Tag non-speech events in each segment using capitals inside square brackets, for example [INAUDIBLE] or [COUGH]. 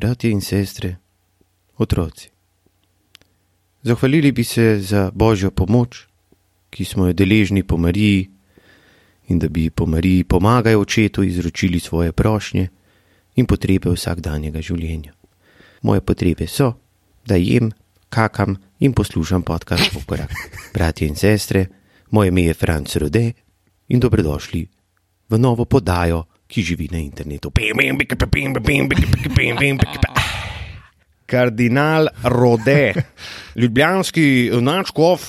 bratje in sestre, otroci. Zahvalili bi se za božjo pomoč, ki smo jo deležni po Mariji, in da bi po Mariji pomagali očetu izročili svoje prošnje in potrebe vsakdanjega življenja. Moje potrebe so, da jem, kakam in poslušam podcast Pokorak. Bratje in sestre, moje ime je Franc Rode in dobrodošli v novo podajo, ki živi na internetu. Kardinal Rode, ljubljanski načkov,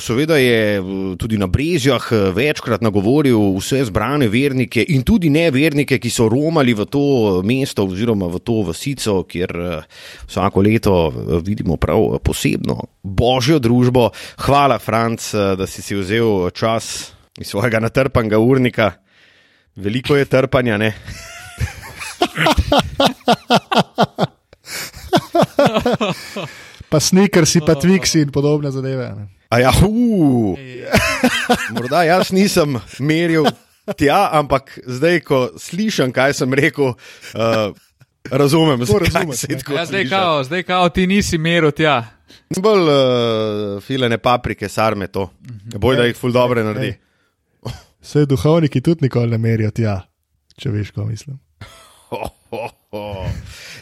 seveda je tudi na Brezjah večkrat nagovoril vse zbrane vernike in tudi ne vernike, ki so romali v to mesto oziroma v to vasico, kjer vsako leto vidimo prav posebno božjo družbo. Hvala, Franc, da si si vzel čas iz svojega natrpanega urnika. Veliko je trpanja, ne? pa sneakers, pa twiksi in podobne zadeve. Ne. Ja, uh, morda jaz nisem meril tja, ampak zdaj, ko slišim, kaj sem rekel, uh, razumem, To razumeš, ne. Ja, zdaj, kao, zdaj, kao, ti nisi meril tja. Bolj uh, filene paprike, sarme to. Boj, da jih ful dobro naredi. Vse duhovniki tudi nikoli ne merijo tja, če veš, ko mislim. Ho, ho, ho.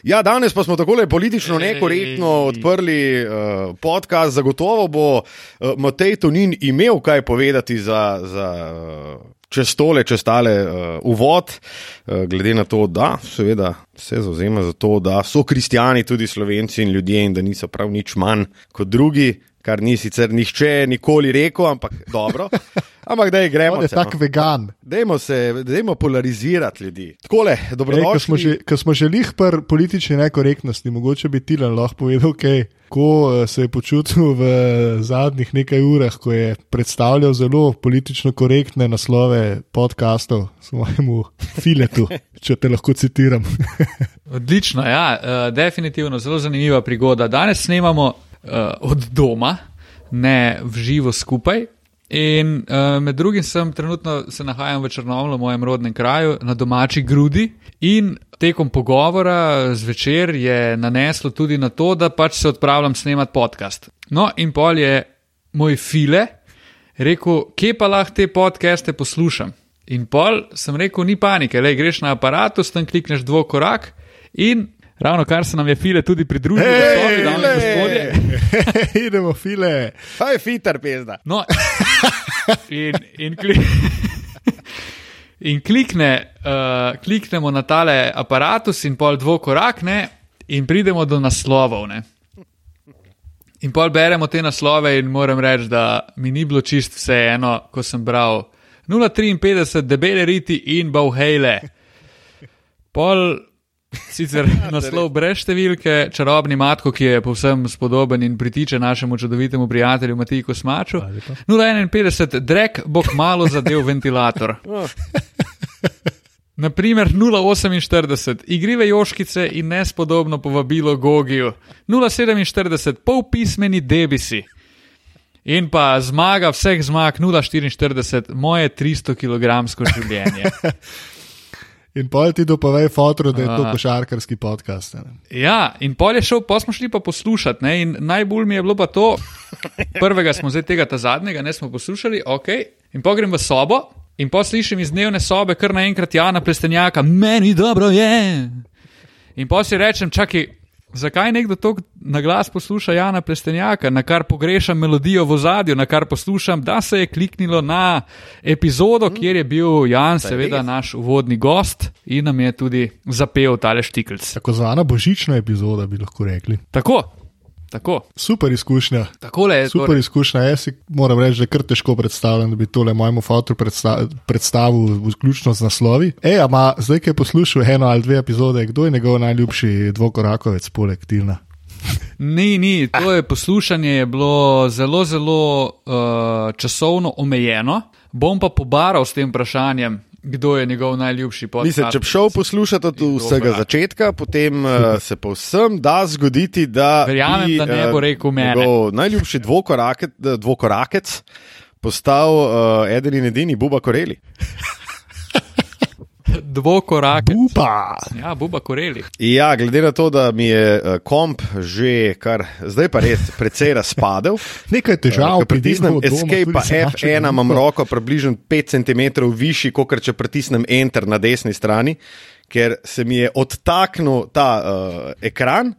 Ja, danes pa smo tako politično nekorektno odprli uh, podcast. Zagotovo bo uh, Matej Tonin imel kaj povedati za, za uh, čez tole, čez tale uh, uvod, uh, glede na to, da seveda se zauzema za to, da so kristijani tudi slovenci in ljudje in da niso prav nič manj kot drugi. Kar ni sicer nihče nikoli rekel, ampak dobro. Ampak da je gremo. On je se, tak no. vegan. Dajmo se, dajmo polarizirati ljudi. Takole, Ej, ko dobrodošli. smo že, ko smo že lih pri politični nekorektnosti, mogoče bi Tilan lahko povedal, okay, kako eh, se je počutil v zadnjih nekaj urah, ko je predstavljal zelo politično korektne naslove podkastov svojemu filetu, [LAUGHS] če te lahko citiram. Odlično, ja, uh, definitivno zelo zanimiva prigoda. Danes snemamo od doma, ne v živo skupaj. In uh, med drugim sem trenutno se nahajam v Črnomlu, mojem rodnem kraju, na domači grudi. In tekom pogovora zvečer je naneslo tudi na to, da pač se odpravljam snemati podcast. No, in pol je moj file rekel, kje pa lahko te podcaste poslušam. In pol sem rekel, ni panike, le greš na aparatus, tam klikneš dvokorak in ravno kar se nam je file tudi pridružil, Hej, da so le. gospodje. [LAUGHS] Idemo, file. Kaj je fiter, pezda? No, [LAUGHS] in, in, kli, [LAUGHS] in klikne, uh, kliknemo na tale aparatus in pol dvokorak, ne, in pridemo do naslovov. Ne. In pol beremo te naslove, in moram reči, da mi ni bilo čist vseeno, ko sem bral 053, debele riti in bauhele. Pol sicer [LAUGHS] naslov brez številke, čarobni matko, ki je povsem spodoben in pritiče našemu čudovitemu prijatelju Matiju Kosmaču. 051, drek bo kmalo zadev [LAUGHS] ventilator. Naprimer 048, igrive joškice in nespodobno povabilo Gogiju. 047, polpismeni debisi. In pa zmaga vseh zmag 044, moje 300 kg življenje. [LAUGHS] In pol ti dopovej fotro, da je to košarkarski podcast. Ne? Ja, in pol je šel, pa smo šli pa poslušati. Ne? In najbolj mi je bilo pa to, [LAUGHS] prvega smo zdaj tega, ta zadnjega, ne smo poslušali, ok. In pa grem v sobo in pa slišim iz dnevne sobe, kar naenkrat Jana Plestenjaka, meni dobro je. In pa si rečem, čakaj, zakaj nekdo to na glas posluša Jana Plestenjaka, na kar pogrešam melodijo v ozadju, na kar poslušam, da se je kliknilo na epizodo, kjer je bil Jan, seveda res. naš uvodni gost in nam je tudi zapel tale štikljc. Tako zvana božična epizoda, bi lahko rekli. Tako, tako, Super izkušnja. takole je. Super torej. izkušnja. Jaz si moram reči, da je kar težko predstavljam, da bi tole mojemu fotoru predsta predstavil, vključno z naslovi. Ej, ama zdaj, ki je poslušal eno ali dve epizode, kdo je njegov najljubši dvokorakovec poleg Tilna? [LAUGHS] Ni, ni, to je poslušanje je bilo zelo, zelo uh, časovno omejeno. Bom pa pobaral s tem vprašanjem, kdo je njegov najljubši podcast. Mislim, če bi šel poslušati od vsega dobro. začetka, potem uh, se povsem da zgoditi, da Verjamem, bi, da ne bo eh, rekel njegov Najljubši dvokorakec, dvokorakec postal uh, eden in edini Buba Koreli. [LAUGHS] Dvokorak. Upa! Ja, buba koreli. Ja, glede na to, da mi je uh, komp že kar zdaj pa res precej razpadel. [LAUGHS] Nekaj težav, Ko pritisnem doma, Escape, pa sem našel F1, imam roko približno 5 cm višji, kot če pritisnem Enter na desni strani, ker se mi je odtaknil ta uh, ekran.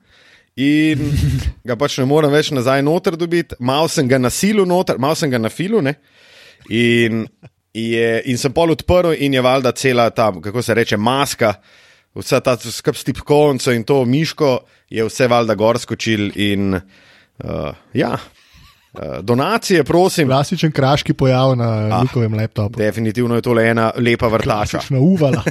In [LAUGHS] ga pač ne morem več nazaj noter dobiti, malo sem ga nasilil noter, malo sem ga nafilu. Ne? In, je, in sem pol odprl, in je valjda cela ta, kako se reče, maska, vsa ta skrb s tipkovnico in to miško, je vse valjda gor skočil. In uh, ja, donacije, prosim. Klasičen kraški pojav na ah, Lukovem laptopu. Definitivno je to le ena lepa vrtača. Klasična uvala.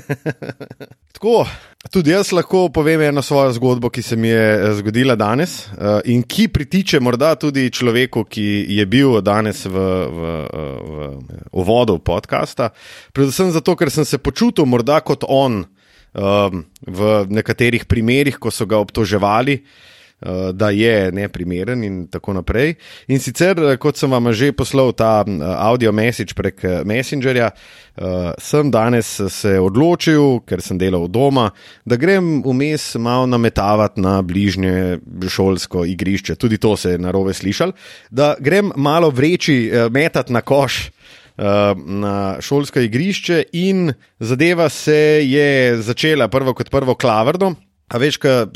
[LAUGHS] Tako, tudi jaz lahko povem eno svojo zgodbo, ki se mi je eh, zgodila danes eh, in ki pritiče morda tudi človeku, ki je bil danes v, v, v, v uvodu podcasta. Predvsem zato, ker sem se počutil morda kot on v nekaterih primerih, ko so ga obtoževali. Uh, Da je neprimeren, in tako naprej. In sicer, eh, kot sem vam že poslal ta eh, audio message prek eh, Messengerja, sem danes se odločil, ker sem delal doma, da grem vmes malo nametavati na bližnje šolsko igrišče. Tudi to se je narobe slišal, da grem malo vreči, metati na koš. Na šolsko igrišče, in zadeva se je začela prvo kot prvo klavrno. A veš, kaj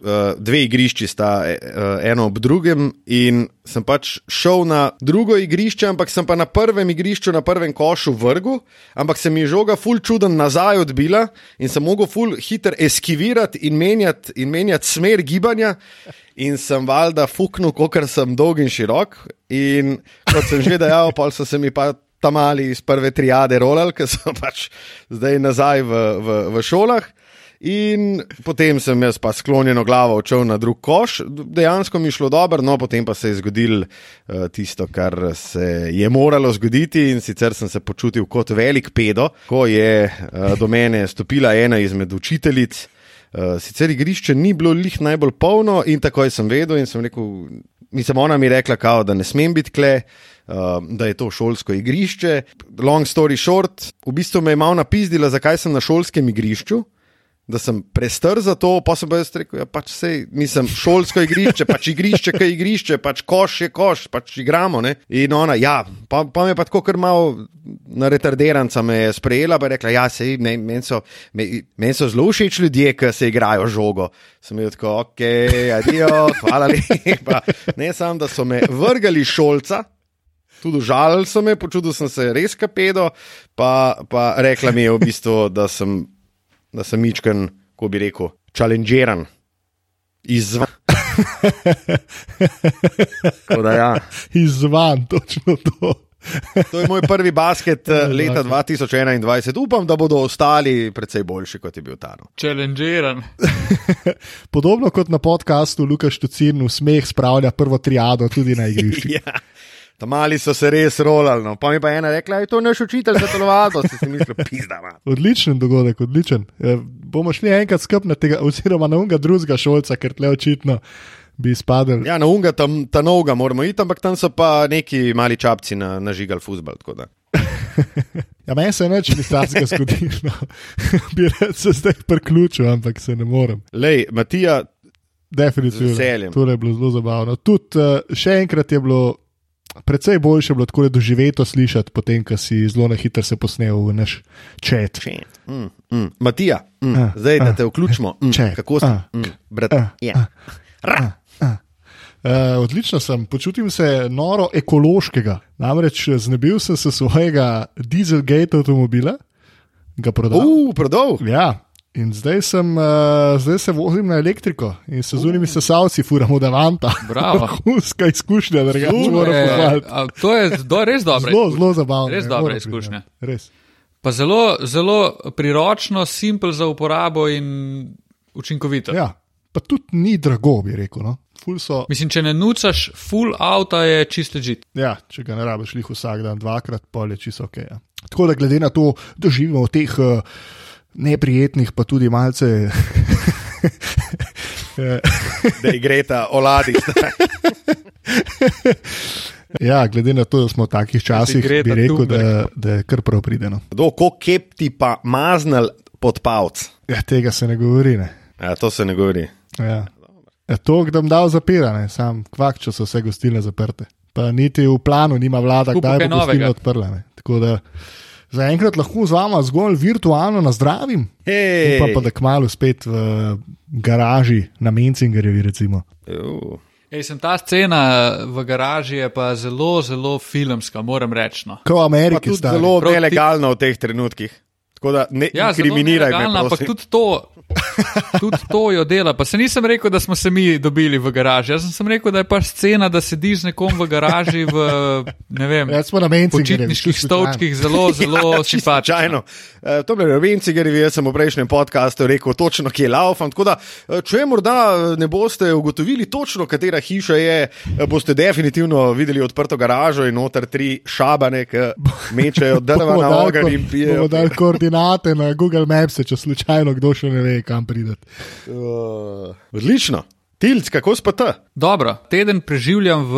uh, dve igrišči sta uh, eno ob drugem, in sem pač šel na drugo igrišče, ampak sem pa na prvem igrišču, na prvem košu vrgel, ampak se mi je žoga ful čuden nazaj odbila in sem mogel ful hiter eskivirati in menjati, in menjati smer gibanja. In sem valjda fuknil, kot sem dolg in širok. In kot sem že dejal, pa so se mi pa tam mali iz prve triade rolali, ker so pač zdaj nazaj v, v, v šolah. In potem sem jaz pa sklonjeno glavo odšel na drug koš, dejansko mi šlo dobro, no potem pa se je zgodilo uh, tisto, kar se je moralo zgoditi, in sicer sem se počutil kot velik pedo, ko je uh, do mene stopila ena izmed učiteljic. Uh, sicer igrišče ni bilo lih najbolj polno, in takoj sem vedel, in sem rekel, mislim, ona mi je rekla, kao, da ne smem biti kle. Uh, da je to šolsko igrišče. Long story short, v bistvu me je malo napizdila, zakaj sem na šolskem igrišču, da sem prestr za to, pa sem pa jaz rekel, ja, pač sej, nisem šolsko igrišče, pač igrišče, kaj igrišče, pač koš je koš, pač igramo. Ne? In ona, ja, pa, pa me je pa tako kar malo na retarderanca me je sprejela, pa je rekla, ja, sej, ne, meni so, men, men so zelo všeč ljudje, ki se igrajo žogo. Sem jih tako, ok, adijo, hvala lepa. Ne samo, da so me vrgali šolca. Tudi žalil so me, počutil sem se res kapedo, pa, pa rekla mi je v bistvu, da sem, da sem mičken, ko bi rekel, challengeran. Izvan. Ja. [LAUGHS] Izvan, točno to. To je moj prvi basket eh, leta 2021. Upam, da bodo ostali precej boljši, kot je bil ta. Challengeran. [LAUGHS] Podobno kot na podkastu Lukaš Tucin, v smeh spravlja prvo triado tudi na igrišču. [LAUGHS] Ja. Ta mali so se res rolali. No. Pa mi pa ena rekla, da je to naš učitelj za telovado. Si si mislil, pizda. man." Odličen dogodek, odličen. E, bomo šli enkrat skup na tega, oziroma na unga drugega šolca, ker tle očitno bi spadal. Ja, na unga tam ta noga moramo iti, ampak tam so pa neki mali čapci na, nažigali fusbal. tako da. [LAUGHS] Ja, meni se je neč ni takega zgodilo. No. [LAUGHS] bi rad se zdaj priključil, ampak se ne morem. Lej, Matija, Definitivno. Veseljem. To je bilo zelo zabavno. Tudi uh, še enkrat je bilo. Predvsej boljše je bilo tako doživeto slišati, potem, ko si zelo na hitro se posnel v naš čet. mm, mm, Matija mm, A, zdaj da a, te vključimo. Mm, če, kako si? a, Mm, brat, a, ja. Ra. Uh, odlično sem, počutim se noro ekološkega. Namreč znebil sem se svojega Dieselgate avtomobila, ga prodal. Uh, prodal. Ja, in zdaj, sem, uh, zdaj se vozim na elektriko in se z unimi sesalci furamo da vanta. Bravo. [LAUGHS] Vrhunska izkušnja, da rečem, To moram je, pohvaliti. a, to je do, res dobro. Zelo, zelo zabavno. Res dobra moram izkušnja. Res. Pa zelo, zelo priročno, simpel za uporabo in učinkovito. Ja, pa tudi ni drago, bi rekel. No? So, Mislim, če ne nucaš full avta, je čist ležit. ja, če ga ne rabiš lih vsak dan dvakrat, pol je čisto ok. Ja. Tako da glede na to, da živimo v teh uh, neprijetnih, pa tudi malce. [LAUGHS] Da je greta oladi. [LAUGHS] Ja, glede na to, da smo v takih časih, Greta bi rekel, da, da je kar prav prideno. Do, ko kepti pa maznal pod pavc. Ja, tega se ne govori. Ne. Ja, to se ne govori. Ja. Ja, to, da bom dal zapirane, sam kvak, če so vse gostilne zaprte. Pa niti v planu nima vlada, Kupu kdaj bo gostilne novega. odprla. Ne. Tako da zaenkrat lahko z vama zgolj virtualno nazdravim. Hej. Upam pa, da kmalo spet v garaži na Mencingerjevi. Ej, sem ta scena v garaži je pa zelo, zelo filmska, moram reči. No. Kot v Pa Ameriki, zelo nelegalno v teh trenutkih. Tako da ne Ja, zelo inkriminiraj me. nelegalna, ampak tudi to, tudi to jo dela. Pa se nisem rekel, da smo se mi dobili v garaži. Jaz sem rekel, da je pač scena, da sediš z nekom v garaži v ne vem, Ja, na počitniških stolčkih, zelo, [LAUGHS] zelo Ja, ja, čisto simpatično. Uh, to je bilo Venci, ker jaz sem v prejšnjem podkastu rekel točno, kje je laufam. Tako da, eh, če morda ne boste ugotovili točno, katera hiša je, eh, boste definitivno videli odprto garažo in noter tri šabane, ki mečejo [LAUGHS] drva na ogenj in pijejo. [LAUGHS] Koordinate na Google Maps, če slučajno kdo še ne ve, kam prideti. Uh, odlično. Tilc, kako spata? Dobro, teden preživljam v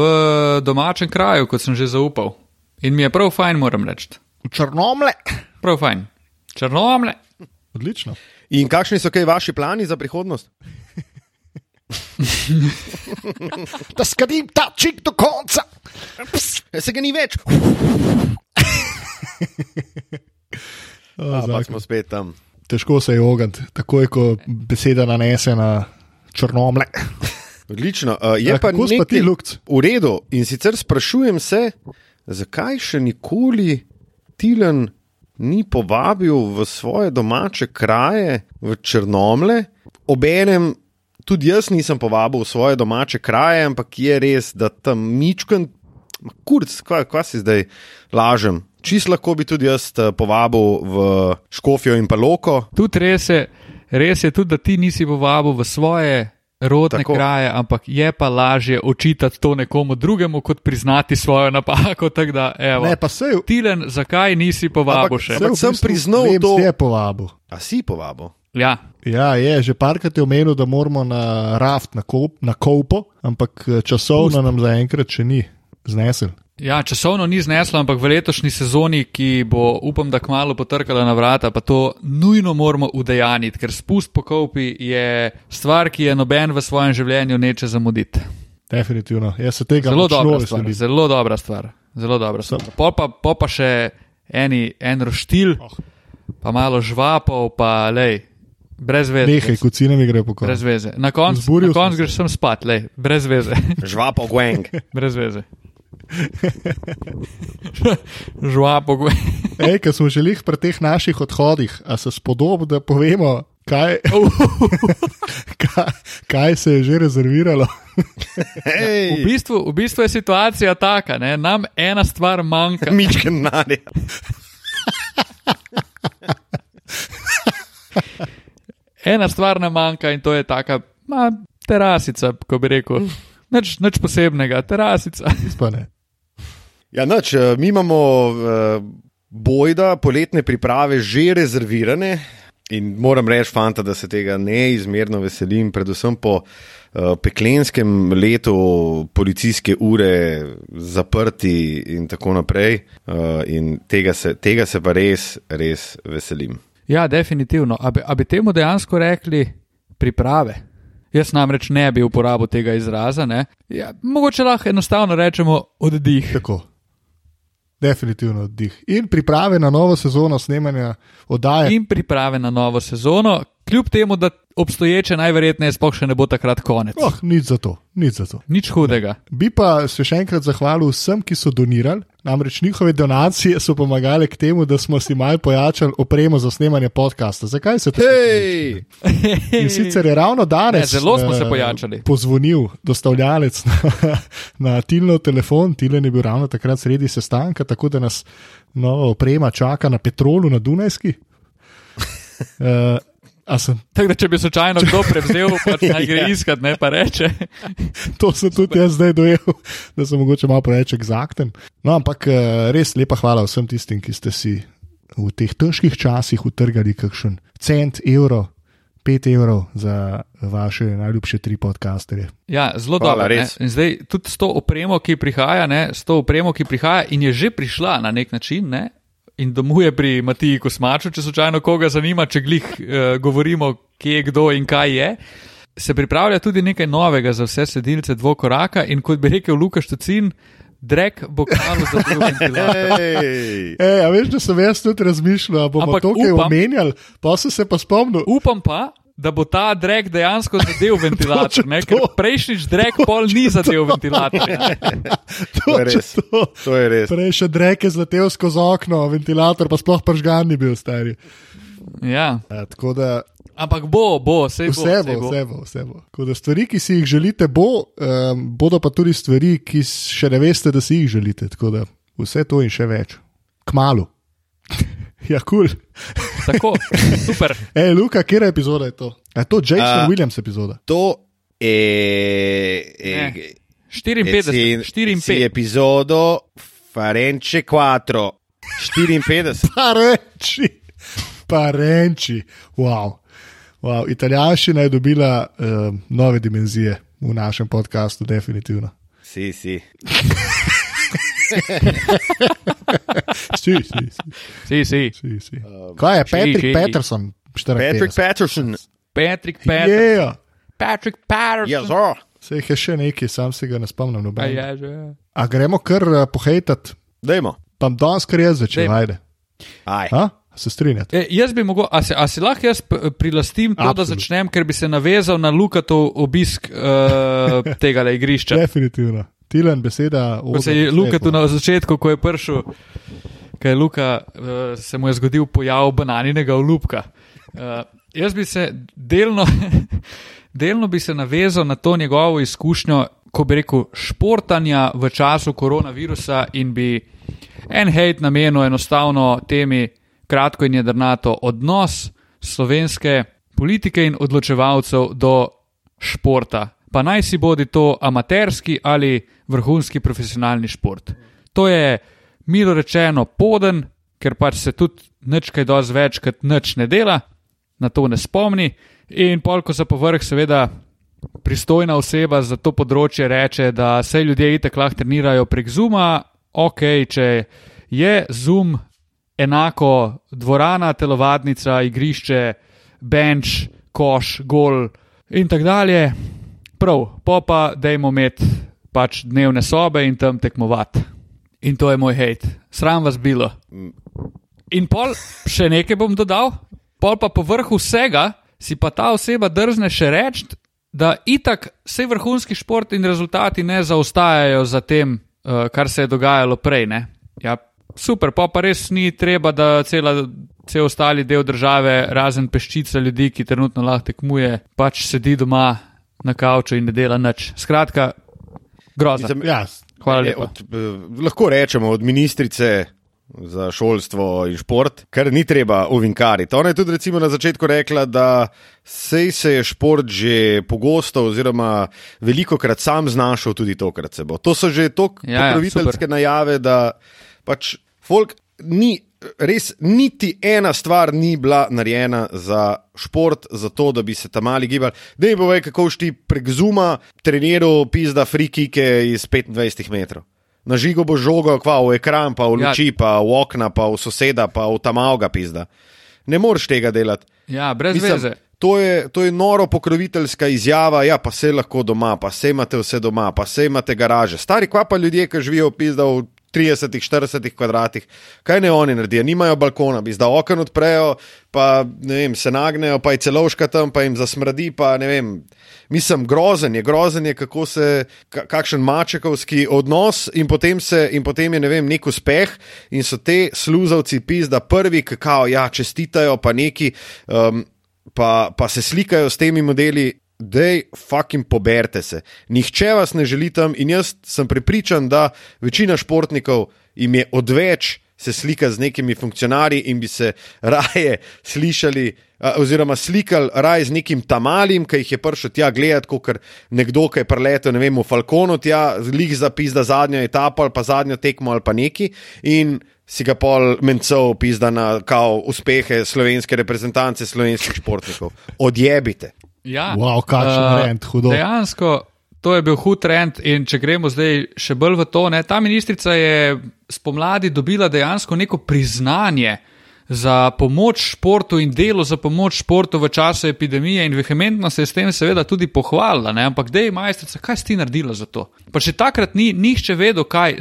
domačem kraju, kot sem že zaupal. In mi je prav fajn, moram reči. Črnomle. Prav fajn. Črnomle. Odlično. In kakšni so kaj vaši plani za prihodnost? [LAUGHS] Da skadim ta čik do konca. Ja, se ga ni več. [LAUGHS] A, pa smo spet tam. Težko se je ogant, takoj ko beseda nanese na črnomle. Odlično. Uh, je Ja, pa pa ti, nekaj Lukc? v redu. In sicer sprašujem se, zakaj še nikoli Tilen ni povabil v svoje domače kraje, v Črnomle. Obenem tudi jaz nisem povabil v svoje domače kraje, ampak je res, da tam mičken, ma kurc, kva, kva si zdaj lažem. Čist lahko bi tudi jaz eh, povabil v Škofijo in pa Loko. Tudi res je, res je tudi, da ti nisi povabil v svoje rodne Tako. Kraje, ampak je pa lažje očitati to nekomu drugemu, kot priznati svojo napako. Da, evo. Ne, pa se je. Tilen, zakaj nisi povabil Ampak- še? ampak- sem priznal to- Je povabil. A si povabil? Ja, Ja, je, že parkrat je omenil, da moramo na raft, na, kop, na kopo, ampak eh, časovno nam zaenkrat še ni znesel. Ja, časovno ni zneslo, ampak v letošnji sezoni, ki bo, upam, da kmalo potrkala na vrata, pa to nujno moramo udejaniti, ker spust po kopi je stvar, ki je noben v svojem življenju neče zamuditi. Definitivno. Jaz se tega Zelo stvar, veselim. zelo dobra stvar. Zelo dobra stvar. Po pa, po pa še eni, en roštil, Oh. pa malo žvapov, pa lej, brez veze. Nehaj, kucine mi gre po koncu. Brez veze. Na koncu konc greš sem spat, lej, brez veze. Žvapo Gwang. [LAUGHS] brez veze. [LAUGHS] Žvapo, goj. [LAUGHS] Ej, ker smo že lih pri teh naših odhodih, a se spodob, da povemo, kaj, [LAUGHS] kaj, kaj se je že rezerviralo. Hej, V bistvu, v bistvu je situacija taka, ne? nam ena stvar manjka. Mičken narja. Ena stvar nam manjka in to je taka ma, terasica, ko bi rekel. Nič, nič posebnega, terasica. Pa ne. Ja, noč, eh, mi imamo uh, bojda poletne priprave že rezervirane in moram reči, fanta, da se tega neizmerno veselim, predvsem po uh, peklenskem letu policijske ure zaprti in tako naprej. Uh, in tega se, tega se pa res, res veselim. Ja, definitivno. A bi, a bi temu dejansko rekli priprave? Jaz namreč ne bi uporabil tega izraza. ne. Ja, mogoče lahko enostavno rečemo oddih. Tako. Definitivno oddih. In priprave na novo sezono snemanja oddaje. In priprave na novo sezono, kljub temu, da obstoječe najverjetneje sploh še ne bo takrat konec. Oh, nič za to, nič za to. Nič hudega. Bi pa se še enkrat zahvalil vsem, ki so donirali, namreč njihove donacije so pomagale k temu, da smo si mal pojačali opremo za snemanje podcasta. Zakaj se to? Hej! In sicer je ravno danes Ne, zelo smo se eh, pojačali. pozvonil dostavljalec na, [LAUGHS] na Tilnov telefon. Tilen je bil ravno takrat sredi sestanka, tako da nas nova oprema čaka na Petrolu na Dunajski. Uh, [LAUGHS] Tako da, če bi slučajno kdo prevzel, pač [LAUGHS] naj gre Ja. iskat, ne pa reče. [LAUGHS] to sem tudi jaz zdaj dojel, da sem mogoče malo preveč eksakten. No, ampak eh, res lepa hvala vsem tistim, ki ste si v teh težkih časih utrgali kakšen cent, evro, 5 evrov za vaše najljubše tri podcasterje. Ja, zelo Hvala, dobro. ne. res. In zdaj tudi s to opremo, ki prihaja, ne, s to opremo, ki prihaja in je že prišla na nek način. Ne, In domuje pri Matiji Kosmaču, če slučajno koga zanima, če glih uh, govorimo, kje, kdo in kaj je. Se pripravlja tudi nekaj novega za vse sledilce dvokoraka in kot bi rekel Lukaš Tocin, drek bo kmalu za druge ventilatorje. Ej. E, a veš, da sem jaz tudi razmišljal, da bomo Ampak to kaj omenjali, pa sem se pa spomnil. Upam pa, da bo ta drek dejansko zadev [LAUGHS] ventilator, ne, ker to. prejšnjič drek pol ni zadev ventilatorja. [LAUGHS] To je res. To. To je res. Prej še dreke zletel skozi okno, ventilator pa sploh pržgan ni bil stari. Ja. Ja, tako da Ampak bo, bo, vse bo. vse bo, vse bo, vse bo. Tako da stvari, ki si jih želite, bo, um, bodo pa tudi stvari, ki še ne veste, da si jih želite. Tako da vse to in še več. Kmalu. Ja, kul. Cool. Tako, [LAUGHS] super. Ej, Luka, kera epizoda je to? A je to Jason A- uh, Williams epizoda? To je. Ne. je 54, 4 si 5. epizodo Farence 4, 54. Pa reči, pa reči. Wow. Wow. Italijanščina je dobila uh, nove dimenzije v našem podkastu, definitivno. Si, si. [LAUGHS] Si, si, si, Si, si. si, si. Kaj je Patrick si. Peterson? 54. Patrick Patterson. Patrick Patterson. Yeah. Patrick Patterson. Ja, zo. Se jih je še nekaj, sam se ga ne spomnim. A je že. A gremo kar uh, pohejtat, Dajmo. pa danes kar jaz Dajmo. ajde. Aj. A? Se strinjate? E, jaz bi mogel, a, se, a si lahko jaz prilastim to, da Absolut. začnem, ker bi se navezal na Lukatov obisk uh, tega igrišča. Definitivno. Tilen beseda. Ko se je Lukatu na začetku, ko je prišel, ko je Luka, uh, se mu je zgodil pojav bananinega olupka. Uh, jaz bi se delno, [LAUGHS] delno bi se navezal na to njegovo izkušnjo, ko bi rekel, športanja v času koronavirusa in bi en hejt namenil enostavno temi kratko in jedrnato odnos slovenske politike in odločevalcev do športa. Pa naj si bodi to amaterski ali vrhunski profesionalni šport. To je, milo rečeno, poden, ker pač se tudi nič kaj dosti več kot nič ne dela, na to ne spomni. In polko za povrh, seveda, pristojna oseba za to področje reče, da se ljudje itek lahko trenirajo prek Zuma, ok, če je Zoom enako dvorana, telovadnica, igrišče, bench, koš, gol in tako dalje. Prav, pa pa dajmo imeti pač dnevne sobe in tam tekmovati. In to je moj hate. Sram vas bilo. In pol še nekaj bom dodal, pol pa po vrhu vsega si pa ta oseba drzne še reči, da itak vse vrhunski šport in rezultati ne zaostajajo za tem, uh, kar se je dogajalo prej. Ne? Ja, super, pa pa res ni treba, da cela, cel ostali del države, razen peščica ljudi, ki trenutno lahko tekmuje, pač sedi doma na kavču in ne dela nič. Skratka, grozno. Ja, Hvala je lepa. Od, eh, lahko rečemo od ministrice za šolstvo in šport, kar ni treba uvinkariti. Ona je tudi recimo na začetku rekla, da sej se je šport že pogosto oziroma veliko krat sam znašel, tudi tokrat se bo. To so že tako Ja, ja, pokroviteljske super. najave, da pač folk ni. Res niti ena stvar ni bila narejena za šport, za to, da bi se tam mali gibali. Da mi povej, kako šti prek Zuma treniral pizda frikike iz 25 metrov. Na žigo bo žogo, kva v ekran, pa v Ja. luči, pa v okna, pa v soseda, pa v tamavga pizda. Ne moreš tega delati. Ja, brez veze. to, je, to je noro pokroviteljska izjava, ja, pa se lahko doma, pa se imate vse doma, pa se imate garaže. Stari kva pa ljudje, ki živijo pizda v 30-40 kvadratih, kaj ne oni naredijo, nimajo balkona, bi zdaj okno odprejo, pa vem, se nagnejo, pa je celovška tam, pa jim zasmrdi, pa vem. Mislim, grozen je, grozen je, kako se, ka- kakšen mačekovski odnos in potem, se, in potem je, ne vem, nek uspeh in so te sluzavci pizda prvi, ki kao, ja, čestitajo, pa neki, um, pa, pa se slikajo s temi modeli. Dej, fucking poberte se. Nihče vas ne želi tam, in jaz sem prepričan, da večina športnikov jim je odveč se slika z nekimi funkcionarji in bi se [LAUGHS] raje slišali, oziroma slikali raje z nekim tamalim, ki jih je prišel tja gledati, kot nekdo, ki je preletel, ne vem, v Falconu tja, lih zapis, da zadnjo etapo ali pa zadnjo tekmo ali pa neki. In si ga pol mencov pizda na kao uspehe slovenske reprezentance, slovenskih športnikov. Odjebite. Ja, Wow, kakšen eh, rent, hudo. Dejansko, to je bil hud trend. In če gremo zdaj še bolj v to, ne, ta ministrica je spomladi dobila dejansko neko priznanje za pomoč športu in delo za pomoč športu v času epidemije, in vehementno se je s tem seveda tudi pohvalila. Ne, ampak, dej, majstrica, kaj si ti naredila za to? Pa če takrat ni nihče vedel, kaj,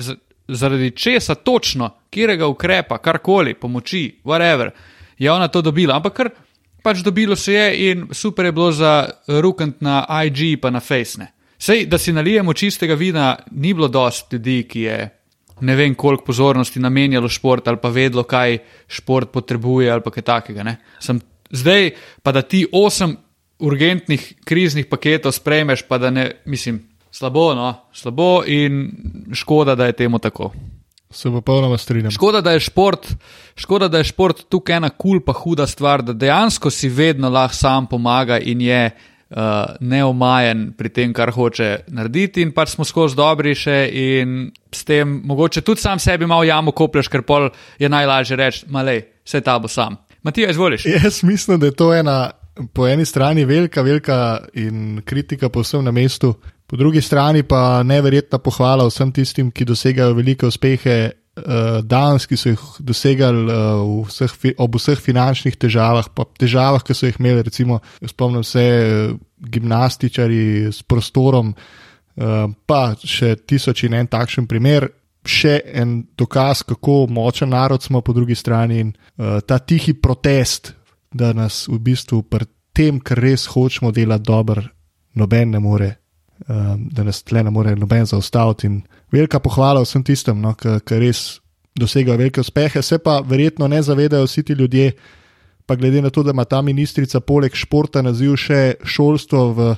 zaradi česa točno, kjerega ukrepa, karkoli, pomoči, whatever, je ona to dobila. Ampak kar pač dobilo se je in super je bilo za rukant na IG pa na Face. Sej, da si nalijemo čistega vina, ni bilo dosti ljudi, ki je ne vem koliko pozornosti namenjalo šport ali pa vedlo, kaj šport potrebuje ali pa kaj takega. Sem, zdaj pa da ti osem urgentnih kriznih paketov sprejmeš, pa da ne, mislim, slabo, no, slabo in škoda, da je temu tako. Se popolnoma strinjam. Škoda, da je šport, škoda, da je šport tukaj ena kul cool pa huda stvar, da dejansko si vedno lahko sam pomaga in je uh, neomajen pri tem, kar hoče narediti, in pač smo skozi dobri še in s tem mogoče tudi sam sebi malo jamo koplješ, ker pol je najlažje reči, malej, vse ta bo sam. Matija, izvoliš. Jaz mislim, da je to ena, po eni strani velika, velika in kritika povsem na mestu, po drugi strani pa neverjetna pohvala vsem tistim, ki dosegajo velike uspehe uh, danes, ki so jih dosegali uh, vseh, ob vseh finančnih težavah, pa težavah, ki so jih imeli, recimo, spomnim se uh, gimnastičari s prostorom, uh, pa še tisoč in en takšen primer. Še en dokaz, kako močen narod smo, po drugi strani, in uh, ta tihi protest, da nas v bistvu pri tem, kar res hočemo delati dobro, noben ne more, um, da nas tle ne more noben zaustaviti. In velika pohvala vsem tistem, no, ki res dosegajo velike uspehe, se pa verjetno ne zavedajo vsi ti ljudje, pa glede na to, da ima ta ministrica poleg športa naziv še šolstvo v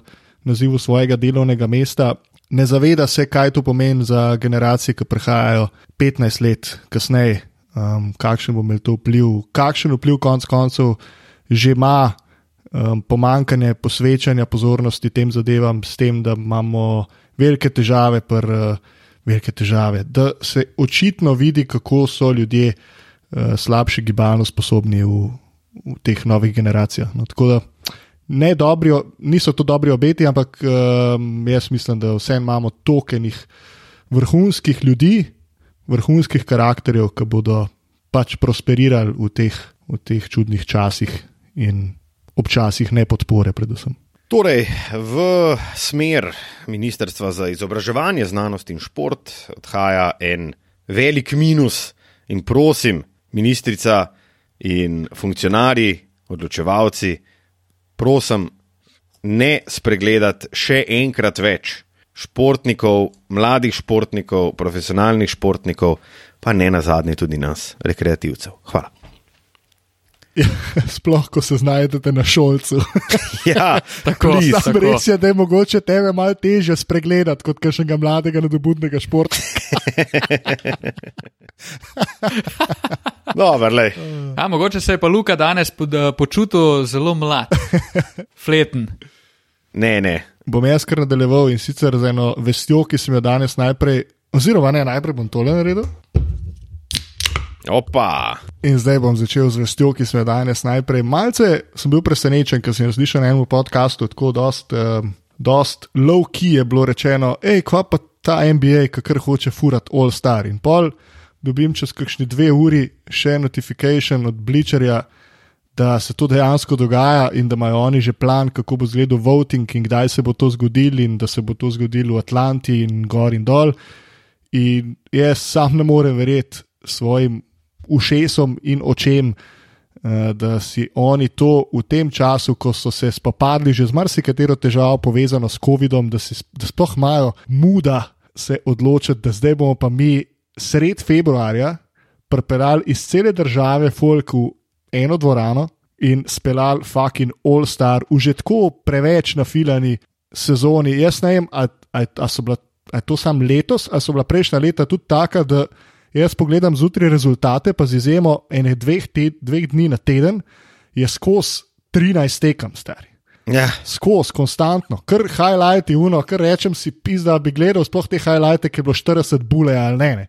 nazivu svojega delovnega mesta. Ne zaveda se, kaj to pomeni za generacije, ki prihajajo 15 let kasneje, um, kakšen bo imel to vpliv, kakšen vpliv konc koncev že ima um, pomankanje posvečanja pozornosti tem zadevam, s tem, da imamo velike težave, pr, uh, velike težave, da se očitno vidi, kako so ljudje uh, slabše gibalno sposobni v, v teh novih generacijah. No, tako da ne dobri, niso to dobri obeti, ampak um, jaz mislim, da vse imamo tokenih vrhunskih ljudi, vrhunskih karakterjev, ki bodo pač prosperirali v teh, v teh čudnih časih in občasih ne podpore, predvsem. Torej, v smer Ministrstva za izobraževanje, znanost in šport odhaja en velik minus. In prosim, ministrica in funkcionarji, odločevalci, prosim, ne spregledati še enkrat več športnikov, mladih športnikov, profesionalnih športnikov, pa ne na zadnje tudi nas, rekreativcev. Hvala. [LAUGHS] Sploh, ko se znajdete na šolcu. [LAUGHS] Ja, Tako, tako. Sam res je, da je mogoče tebe malo teže spregledati kot kakšnega mladega, nadobudnega športa. [LAUGHS] Dobro, lej. A, mogoče se je pa Luka danes pod, eh, počutil zelo mlad, fleten. Ne, ne. Bom jaz kar nadaljeval in sicer z eno vestjo, ki sem jo danes najprej, oziroma ne, najprej bom tole naredil. Opa. In zdaj bom začel z vestjo, ki sem jo danes najprej. Malce sem bil presenečen, ker sem jo slišal na enem podkastu, tako dost, um, dost low key je bilo rečeno, hej, kva pa ta NBA, ki kar hoče furat all star. In pol dobim čez kakšni dve uri še notifikation od Bleacherja, da se to dejansko dogaja in da imajo oni že plan, kako bo izgledal voting in kdaj se bo to zgodilo in da se bo to zgodilo v Atlanti in gor in dol. In jaz sam ne morem verjeti svojim ušesom in očem, eh, da si oni to v tem času, ko so se spopadli že z marsikatero težavo povezano s COVID-om, da, si, da sploh imajo muda se odločiti, da zdaj bomo pa mi sred februarja pripeljali iz cele države folk v eno dvorano in speljali fucking All Star v že tako preveč nafilani sezoni. Jaz ne vem, ali so bila. A je to sam letos, ali so bila prejšnja leta tudi taka, da jaz pogledam zjutraj rezultate, pa z izjemo enih dveh, te, dveh dni na teden, je skozi 13 tekem, stari. Ja. Skozi, konstantno, kar highlighti, uno, kar rečem si, pizda bi gledal, sploh te highlighte, ki je bilo 40 bule ali ne. ne.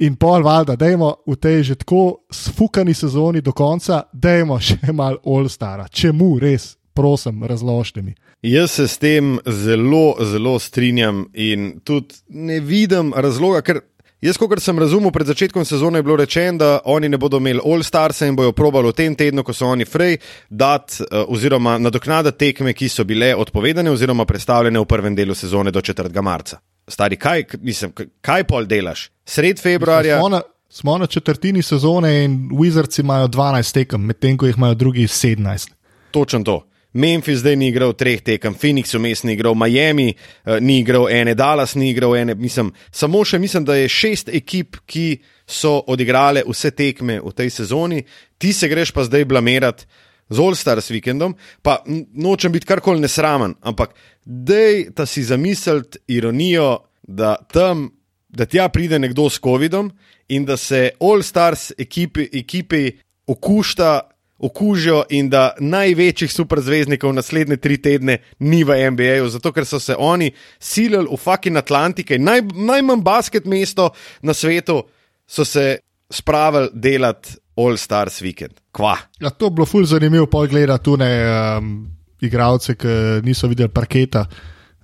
In pol valjda, dajmo v tej že tako sfukani sezoni do konca, dajmo še [LAUGHS] malo All-Stara. Čemu res, prosim, razložite mi. Jaz se s tem zelo, zelo strinjam in tudi ne vidim razloga, ker jaz, kot sem razumel, pred začetkom sezone je bilo rečeno, da oni ne bodo imeli All-Starsa in bojo probali v tem tednu, ko so oni frej, dati uh, oziroma nadoknadati tekme, ki so bile odpovedane oziroma predstavljene v prvem delu sezone do 4. marca. Stari, kaj, mislim, kaj pol delaš? Sred februarja. Smo na, smo na četrtini sezone in Wizards imajo 12 tekem, medtem ko jih imajo drugi 17. Točno to. Memphis zdaj ni igral treh tekem, Phoenix vmes ni igral, Miami uh, ni igral ene, Dallas ni igral ene. Mislim, samo še mislim, da je šest ekip, ki so odigrale vse tekme v tej sezoni, ti se greš pa zdaj blamirati z All Stars vikendom, pa nočem biti karkoli nesramen, ampak dej ta si zamisliti ironijo, da tam, da tja pride nekdo s COVID-om in da se All Stars ekipi, ekipi okušta okužijo in da največjih superzvezdnikov naslednje tri tedne ni v NBA-ju, zato ker so se oni silili v fucking Atlantike, naj, najmanj basket mesto na svetu, so se spravili delati All Stars Weekend. Kva. Ja, to je bilo ful zanimivo pogledati tu ne um, igralce, ki niso videli parketa.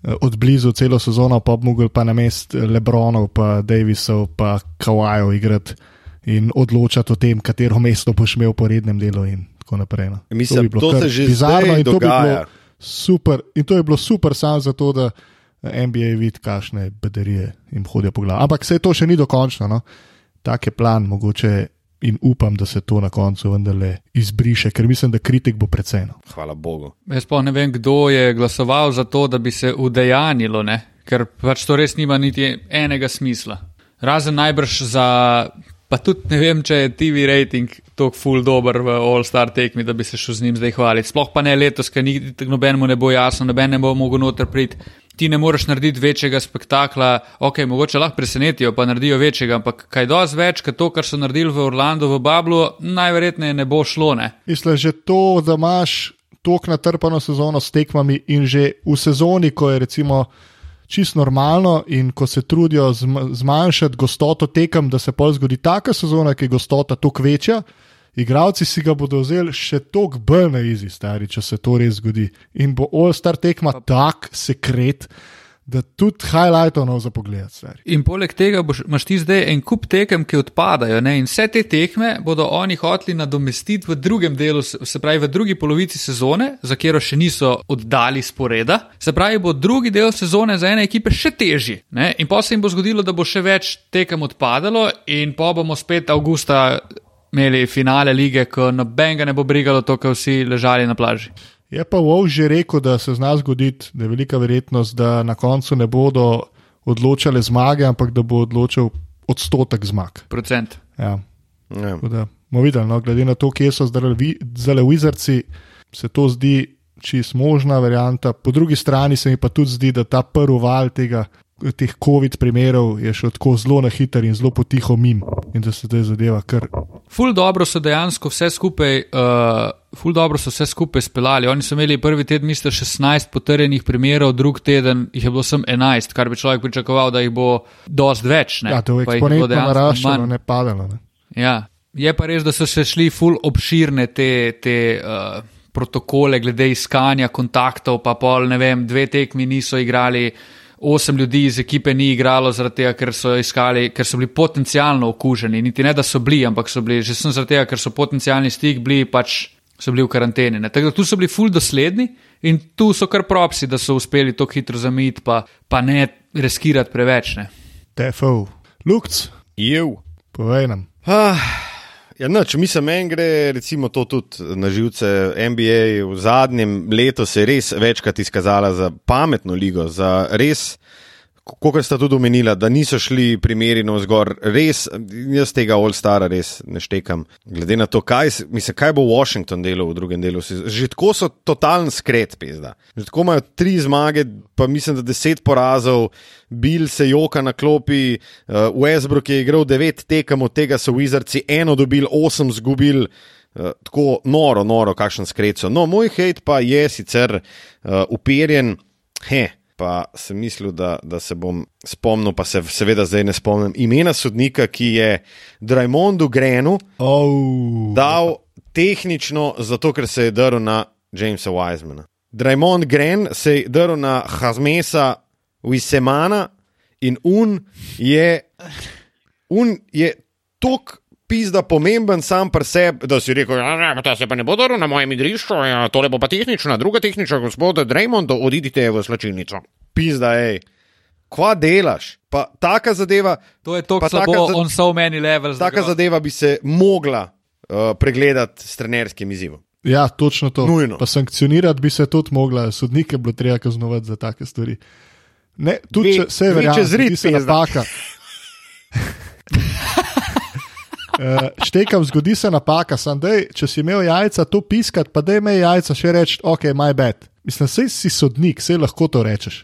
eh, Od blizu celo sezono, pa bi mogli pa na mest Lebronov, pa Davisov, pa Kawajev igrati in odločati o tem, katero mesto boš imel po rednem delu. In tako naprej. No. Mislim, bi bilo to se že bizarno zdaj in to bi dogaja. bilo super. In to je bilo super samo zato, da NBA vidi, kakšne bedarije jim hodijo po glavi. Ampak se to še ni dokončno. No. Tak je plan, mogoče in upam, da se to na koncu vendarle izbriše, ker mislim, da kritik bo precej. No. Hvala Bogu. Jaz pa ne vem, kdo je glasoval za to, da bi se udejanilo, ne? ker pač to res nima niti enega smisla. Razen najbrž za, pa tudi ne vem, če je TV rating tako full dober v All-Star tekmi, da bi se šel z njim zdaj hvaliti. Sploh pa ne letos, ker nobenemu ne bo jasno, noben ne bo mogel noter priti. Ti ne moreš narediti večjega spektakla, ok, mogoče lahko presenetijo, pa naredijo večjega, ampak kaj dosti več, kot to, kar so naredili v Orlandu, v Bablu, najverjetneje ne bo šlo. Ne? Mislim, že to, da imaš tako natrpano sezono s tekmami in že v sezoni, ko je recimo čisto normalno in ko se trudijo zm- zmanjšati gostoto tekem, da se pol zgodi taka sezona, ki je gostota toliko večja. Igravci si ga bodo vzeli še toliko bolj na izi, stari, če se to res zgodi. In bo All-Star tekma tak sekret, da tudi highlightov nov za pogled, stari. In poleg tega boš, imaš ti zdaj en kup tekem, ki odpadajo. Ne? In vse te tekme bodo oni hoteli nadomestiti v drugem delu, se pravi v drugi polovici sezone, za katero še niso oddali sporeda. Se pravi, bo drugi del sezone za ene ekipe še težji. Ne? In pa se jim bo zgodilo, da bo še več tekem odpadalo, in pa bomo spet avgusta imeli finale lige, ko noben ga ne bo brigalo, to, ker vsi ležali na plaži. Je pa Wow že rekel, da se zna zgoditi, da je velika verjetnost, da na koncu ne bodo odločale zmage, ampak da bo odločil odstotek zmag. Procent. Ja. Ja. Da, bomo videli, no, glede na to, kje so zdaj Wizardsi, se to zdi čist možna varianta. Po drugi strani se mi pa tudi zdi, da ta prvi val tega. Teh COVID primerov je šel tako zelo na hiter in zelo potiho mim, in da se zdaj zadeva kar. Ful dobro so dejansko vse skupaj, uh, ful dobro so vse skupaj speljali. Oni so imeli prvi teden, mislim, 16 potrjenih primerov, drug teden jih je bilo sem 11, kar bi človek pričakoval, da jih bo dost več. Ne? Ja, to je eksponentno naraščalo, ne padalo. Ne. Ja. Je pa res, da so se šli ful obširne te, te uh, protokole glede iskanja kontaktov, pa pol, ne vem, dve tekmi niso igrali. Osem ljudi iz ekipe ni igralo, zaradi tega, ker so, iskali, ker so bili potencialno okuženi. Niti ne, da so bili, ampak so bili že sem zaradi tega, ker so potencialni stik bili, pač so bili v karanteni. Ne. Tako da tu so bili ful dosledni in tu so kar propsi, da so uspeli tako hitro zamiti, pa, pa ne riskirati preveč. Ne. TFO. Lukc, Jev. povej nam. Ah, ja, noč, mislim, meni gre recimo to tudi na živce. NBA v zadnjem letu se je res večkrat izkazala za pametno ligo, za res. Kot sta tudi omenila, da niso šli primeri na vzgor, res, jaz tega All-Stara res ne štekam. Glede na to, kaj, mislim, kaj bo Washington delal v drugem delu, že tako so totalen skret, pizda. Že tako imajo tri zmage, pa mislim, da deset porazov, Bill se joka na klopi, uh, Westbrook je igral devet tekem, od tega so Wizardsi eno dobili, osem zgubili. Uh, tako noro, noro, kakšen skret so. No, moj hate pa je sicer uh, uperjen, he, pa sem mislil, da, da se bom spomnil, pa se seveda zdaj ne spomnim imena sodnika, ki je Draymondu Grenu Oh, dal tehnično, zato ker se je drl na Jamesa Wisemana. Draymond Gren se je drl na Hazmesa Wisemana in un je, un je tok. Pizda pomemben sam pri sebi, da si rekel, da ja, se pa ne bo drl na mojem igrišču, ja, tole bo pa tehnična, druga tehnična, gospod Draymond, odidite v slačilnico. Pizda, hej, kva delaš? Pa taka zadeva, To je to, kar bo za- on so many levels. taka da zadeva bi se mogla uh, pregledati s trenerskim izzivom. Ja, točno to. Nujno. Pa sankcionirati bi se tudi mogla, sodnike bilo treba kaznovati za take stvari. Ne, tudi Ve- če se ve verjame, zgodi se pizda. napaka. [LAUGHS] Uh, štekam, zgodi se napaka, sem dej, če si imel jajca to piskati, pa da imej jajca še reči, ok, my bad. Mislim, sej si sodnik, sej lahko to rečeš.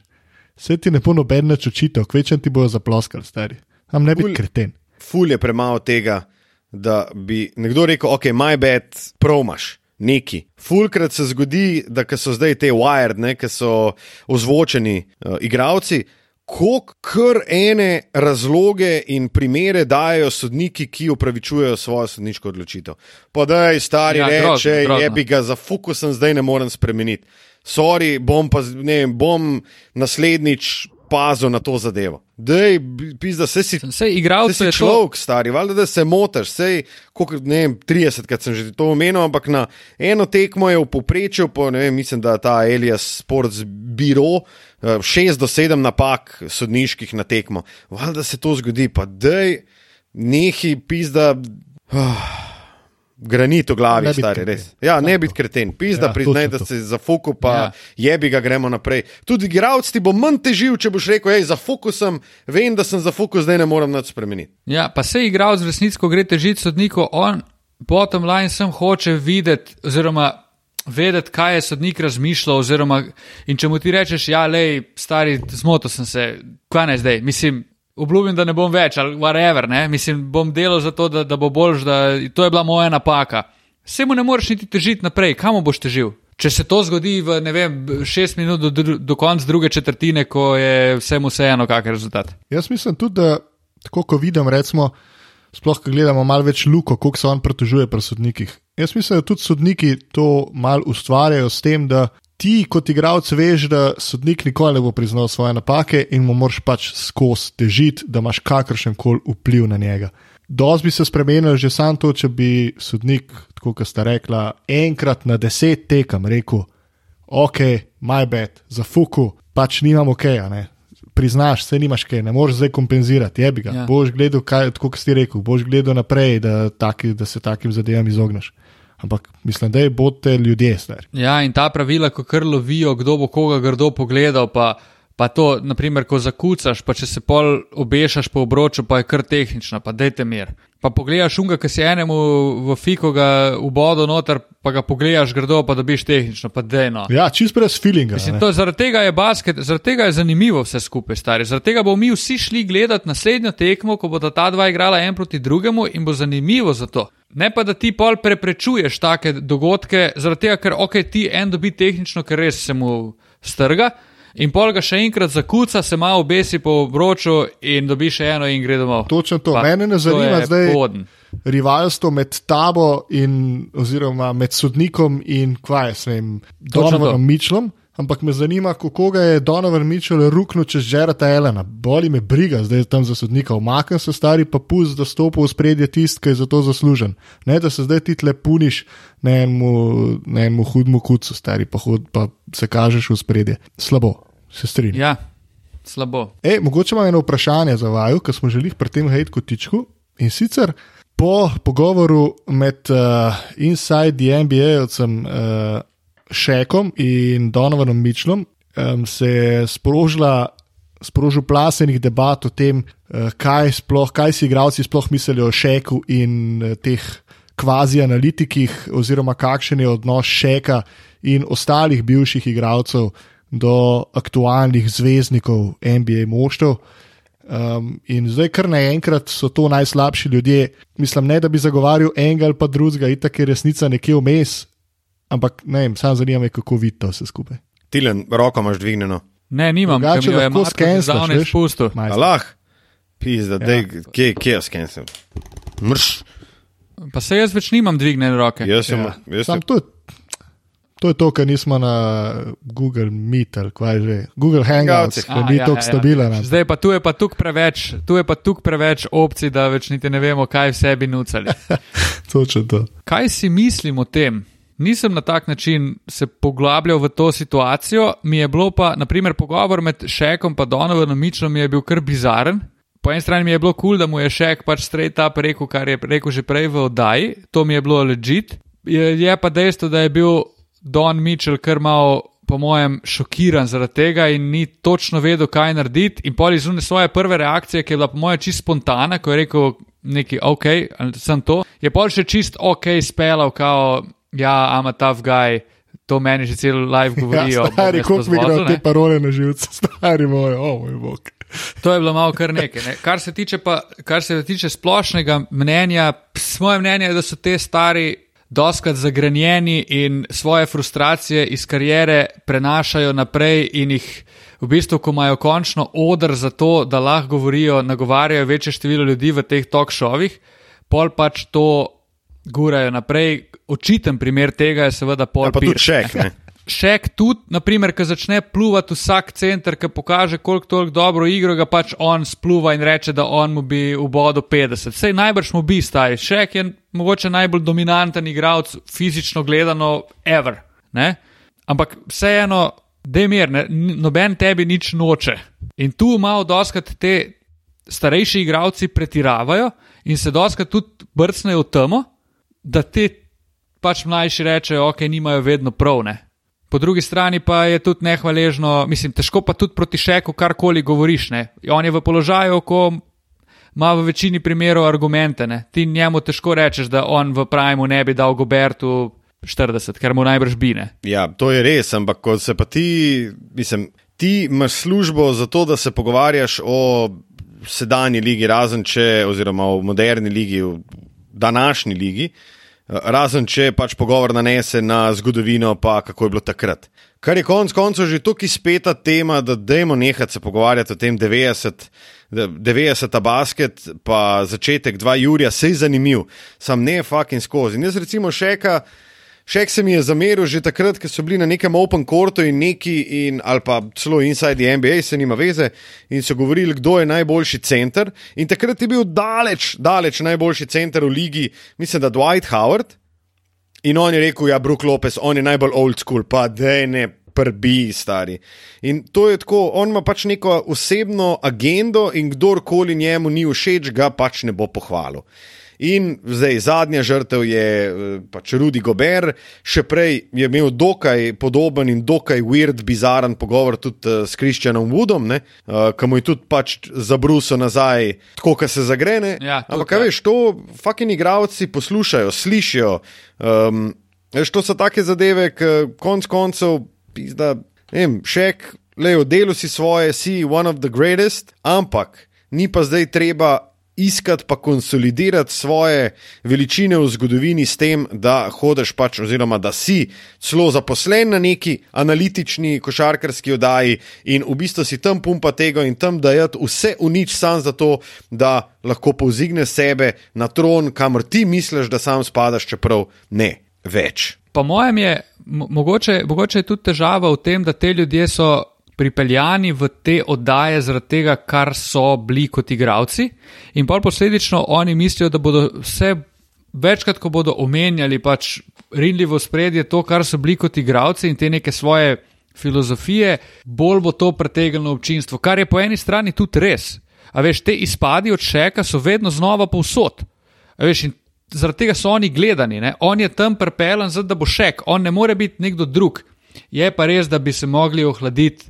Sej ti ne bo noben več očital, kvečem ti bojo zaploskali, stari. Tam ne bi Ful- kreten. Ful je premalo tega, da bi nekdo rekel, ok, my bad, promaš. Neki. Fulkrat se zgodi, da so zdaj te wired, ki so ozvočeni uh, igravci, koliko kar ene razloge in primere dajo sodniki, ki upravičujejo svojo sodniško odločitev. Pa da je stari Ja, reče, je bi ga za fokusen zdaj ne morem spremeniti. Sorry, bom pa ne vem, bom naslednjič pazil na to zadevo. Dej, pizda, se si Sej Sej igralce si je to. človek, stari, valjda, da se motiš, sej, koliko, ne vem, 30, krat sem že to omenil, ampak na eno tekmo je v povprečju, po, vem, mislim, da ta Elias Sports Biro, 6 do 7 napak sodniških na tekmo. Valjda se to zgodi, pa dej, nehi pizda. ah, Granit v glavi, Ne stari, res. Ja, ne biti kreten, pizda, Ja, ja, priznaj, da se za fokus, pa Ja. ja. jebi ga, gremo naprej. Tudi igralec ti bo manj težil, če boš rekel, hej, za fokusom, vem, da sem za fokus, zdaj ne morem nič spremeniti. Ja, pa se igralec v resnici, ko gre težiti sodniku, on bottom line sem hoče videti, oziroma vedeti, kaj je sodnik razmišljal. Oziroma, in če mu ti rečeš, ja, lej, stari, zmotil sem se, kaj naj zdaj, mislim. Obljubim, da ne bom več, ali whatever, ne? mislim, bom delal za to, da, da bo boljš, da to je bila moja napaka. Se mu ne moreš niti težiti naprej, kam boš težil? Če se to zgodi v, ne vem, šest minut do, dru- do konca druge četrtine, ko je vsemu vseeno, kak je rezultat. Jaz mislim tudi, da tako ko vidim, recimo, sploh ko gledamo malo več luko, koliko se on pritožuje pri sodnikih. Jaz mislim, da tudi sodniki to malo ustvarjajo s tem, da ti kot igralec veš, da sodnik nikoli ne bo priznal svoje napake in mu moraš pač skozi težiti, da imaš kakršen koli vpliv na njega. Doz bi se spremenil že sam to, če bi sodnik, tako kot sta rekla, enkrat na deset tekem rekel, ok, my bad, za fuku, pač nimam ok. Priznaš, se nimaš kaj, ne moreš zdaj kompenzirati, je bi ga. Ja. Boš gledal, kaj, tako kot si rekel, boš gledal naprej, da, taki, da se takim zadevam izogneš. Ampak mislim, da je bote ljudje stari. Ja, in ta pravila, ko kar lovijo, kdo bo koga grdo pogledal, pa, pa to, naprimer, ko zakucaš, pa če se pol obešaš po obroču, pa je kar tehnično, pa dajte mir. Pa pogledaš unga, ki si enemu v fiko ga ubodo noter, pa ga pogledaš grdo, pa dobiš tehnično, pa dejno. Ja, čist brez feelinga. Mislim, to, zaradi tega je basket, zaradi tega je zanimivo vse skupaj, stari. Zaradi tega bomo mi vsi šli gledati naslednjo tekmo, ko bodo ta dva igrala en proti drugemu in bo zanimivo za to. Ne pa, da ti pol preprečuješ take dogodke, zaradi tega, ker ok, ti en dobi tehnično, ker res se mu strga. In pol ga še enkrat zakuca, se malo obesi po obroču in dobi še eno in gre domov. Točno to. Pa, Mene ne to zanima je zdaj poden. rivalstvo med tabo in oziroma med sodnikom in kvaj, s vem, Točno to. Donovanom Mičlom. Ampak me zanima, kako ga je Donovan Mitchell ruknil čez Žerata Elena. Boli me briga, zdaj je tam za sodnika. Umaknem se stari pa pust, da stopi v spredje tist, ki je za to zaslužen. Ne, da se zdaj ti tle puniš na enemu, na enemu hudmu kucu, stari pa, hud, pa se kažeš v spredje. Slabo, se strinjam. Ja, slabo. Ej, mogoče imam eno vprašanje za vaju, ker smo želeli pri tem hejt kotičku. In sicer po pogovoru med uh, Inside the NBA-ovcem uh, Šekom in Donovanom Mičlom um, se je. Sprožil plasenih debat o tem, eh, kaj, sploh, kaj si igralci sploh mislijo o Šeku in eh, teh kvazi analitikih, oziroma kakšen je odnos Šeka in ostalih bivših igralcev do aktualnih zvezdnikov NBA moštv. Um, in zdaj, kar naenkrat so to najslabši ljudje. Mislim, ne da bi zagovarjal enega ali pa drugega, itak je resnica nekje vmes, ampak ne vem, sam zanima me, kako vidite vse skupaj. Tilen, roko imaš dvignjeno. Ne, nimam, ker mi jo je zdavne veš. spustil. Allah, pizda, Ja. dej, kje, kje jaz skensim? Mrš, Pa se jaz več nimam dvignjene roke. jaz sem, Ja. jaz sem, to, to je to, kar nismo na Google Meet ali kaj že. Google Hangouts, ki ni ja, tako ja, ja. stabilen. Zdaj pa tu je pa tukaj preveč, tu je pa tukaj preveč opcij, da več niti ne vemo, kaj v sebi nucali. [LAUGHS] Točno to. Kaj si mislim o tem? Nisem na tak način se poglabljal v to situacijo, mi je bilo pa, naprimer, pogovor med Šekom in Donovanom Mičlom je bil kar bizaren. Po eni strani mi je bilo kul, cool, da mu je Šek pač straight up rekel, kar je rekel že prej v oddaji, to mi je bilo legit. Je, je pa dejstvo, da je bil Don Mitchell kar malo, po mojem, šokiran zaradi tega in ni točno vedel, kaj narediti. In pol izune svoje prve reakcije, ki je bila po mojem čist spontana, ko je rekel neki ok, sem to, je pol še čist ok spelal, kao ja, I'm a tough guy. To meni že cel live govorijo. Ja, stari, koliko mi gre zvozil, te parole na živce, [LAUGHS] stari moj, o moj bog. To je bilo malo kar nekaj. Ne. Kar, se tiče pa, kar se tiče splošnega mnenja, ps, moje mnenje je, da so te stari doskrat zagrenjeni in svoje frustracije iz karijere prenašajo naprej in jih v bistvu, ko imajo končno odr za to, da lahko govorijo, nagovarjajo večje število ljudi v teh talk šovih, pol pač to gurajo naprej. Očiten primer tega je seveda pol ali pa tudi Pierce, šek, ne. [LAUGHS] Šek tudi, naprimer, ki začne pluvati vsak center, ki pokaže, koliko toliko dobro igro, ga pač on spluva in reče, da on mu bi v bodu 50. Sej najbrž mu bi stari. Šek je mogoče najbolj dominanten igralec, fizično gledano, ever. Ne? Ampak vseeno, demir, ne, noben tebi nič noče. In tu malo doskrat te starejši igralci pretiravajo in se doskrat tudi brcnejo v temo, da te pač mlajši rečejo, ok, nimajo vedno prav. Ne? Po drugi strani pa je tudi nehvaležno, mislim, težko pa tudi proti šeku karkoli govoriš. Ne? On je v položaju, ko ima v večini primerov argumente. Ne? Ti njemu težko rečeš, da on v Primu ne bi dal Gobertu 40, ker mu najbrž bine. Ja, to je res, ampak ko se pa ti, mislim, ti imaš službo za to, da se pogovarjaš o sedanji ligi, razen če, oziroma o moderni ligi, v današnji ligi, eh, razen če pač pogovor nanese na zgodovino, pa kako je bilo takrat. Kar je konec koncev že tukaj speta tema, da dajmo nehati se pogovarjati o tem 90. 90. basket, pa začetek 2. Jurija, se je zanimiv, sam ne fucking skozi. In jaz recimo šeka, Šek se mi je zameril že takrat, ko so bili na nekem open courtu in neki, in, ali pa celo inside the NBA, se nima veze, in so govorili, kdo je najboljši center. In takrat je bil daleč, daleč najboljši center v ligi, mislim, da Dwight Howard. In on je rekel, ja, Brook Lopez, on je najbolj old school, pa da ne prbi, stari. In to je tako, on ima pač neko osebno agendo in kdorkoli njemu ni všeč, ga pač ne bo pohvalil. In zdaj zadnja žrtev je eh, pač Rudy Gober, še prej je imel dokaj podoben in dokaj weird, bizaren pogovor tudi uh, s Kristjanom Woodom, uh, ki mu je tudi pač zabrusil nazaj, tako da se zagrene. Ja, tudi, Ampak kaj ja. veš, to fucking igravci poslušajo, slišijo. Um, veš, to so take zadeve, ki konc koncev, pizda, ne vem, šek, le v delu si svoje, si one of the greatest, ampak ni pa zdaj treba iskati pa konsolidirati svoje veličine v zgodovini s tem, da hodiš pač, oziroma da si celo zaposlen na neki analitični košarkarski oddaji in v bistvu si tam pumpa tega in tam dajati vse v nič sam zato, da lahko povzigne sebe na tron, kamor ti misliš, da sam spadaš, čeprav ne več. Po mojem je mo- mogoče, mogoče je tudi težava v tem, da te ljudje so pripeljani v te oddaje zaradi tega, kar so bili kot igravci, in pa posledično oni mislijo, da bodo vse večkrat, ko bodo omenjali pač rinljivo spredje to, kar so bili kot igravci in te neke svoje filozofije, bolj bo to pritegnilo občinstvo, kar je po eni strani tudi res. A veš, te izpadi od šeka so vedno znova povsod. A veš, in zaradi tega so oni gledani, ne? on je tam prepeljen, zato da bo šek, on ne more biti nekdo drug. Je pa res, da bi se mogli ohladiti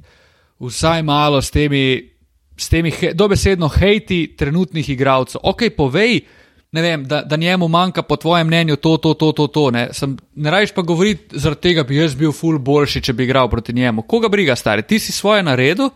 vsaj malo s temi, s temi he, dobesedno hejti trenutnih igralcev. Ok, povej, ne vem, da, da njemu manjka po tvojem mnenju to, to, to, to. to ne Sem, ne rajš pa govoriti, zaradi tega bi jaz bil ful boljši, če bi igral proti njemu. Koga briga, stari? Ti si svoje naredil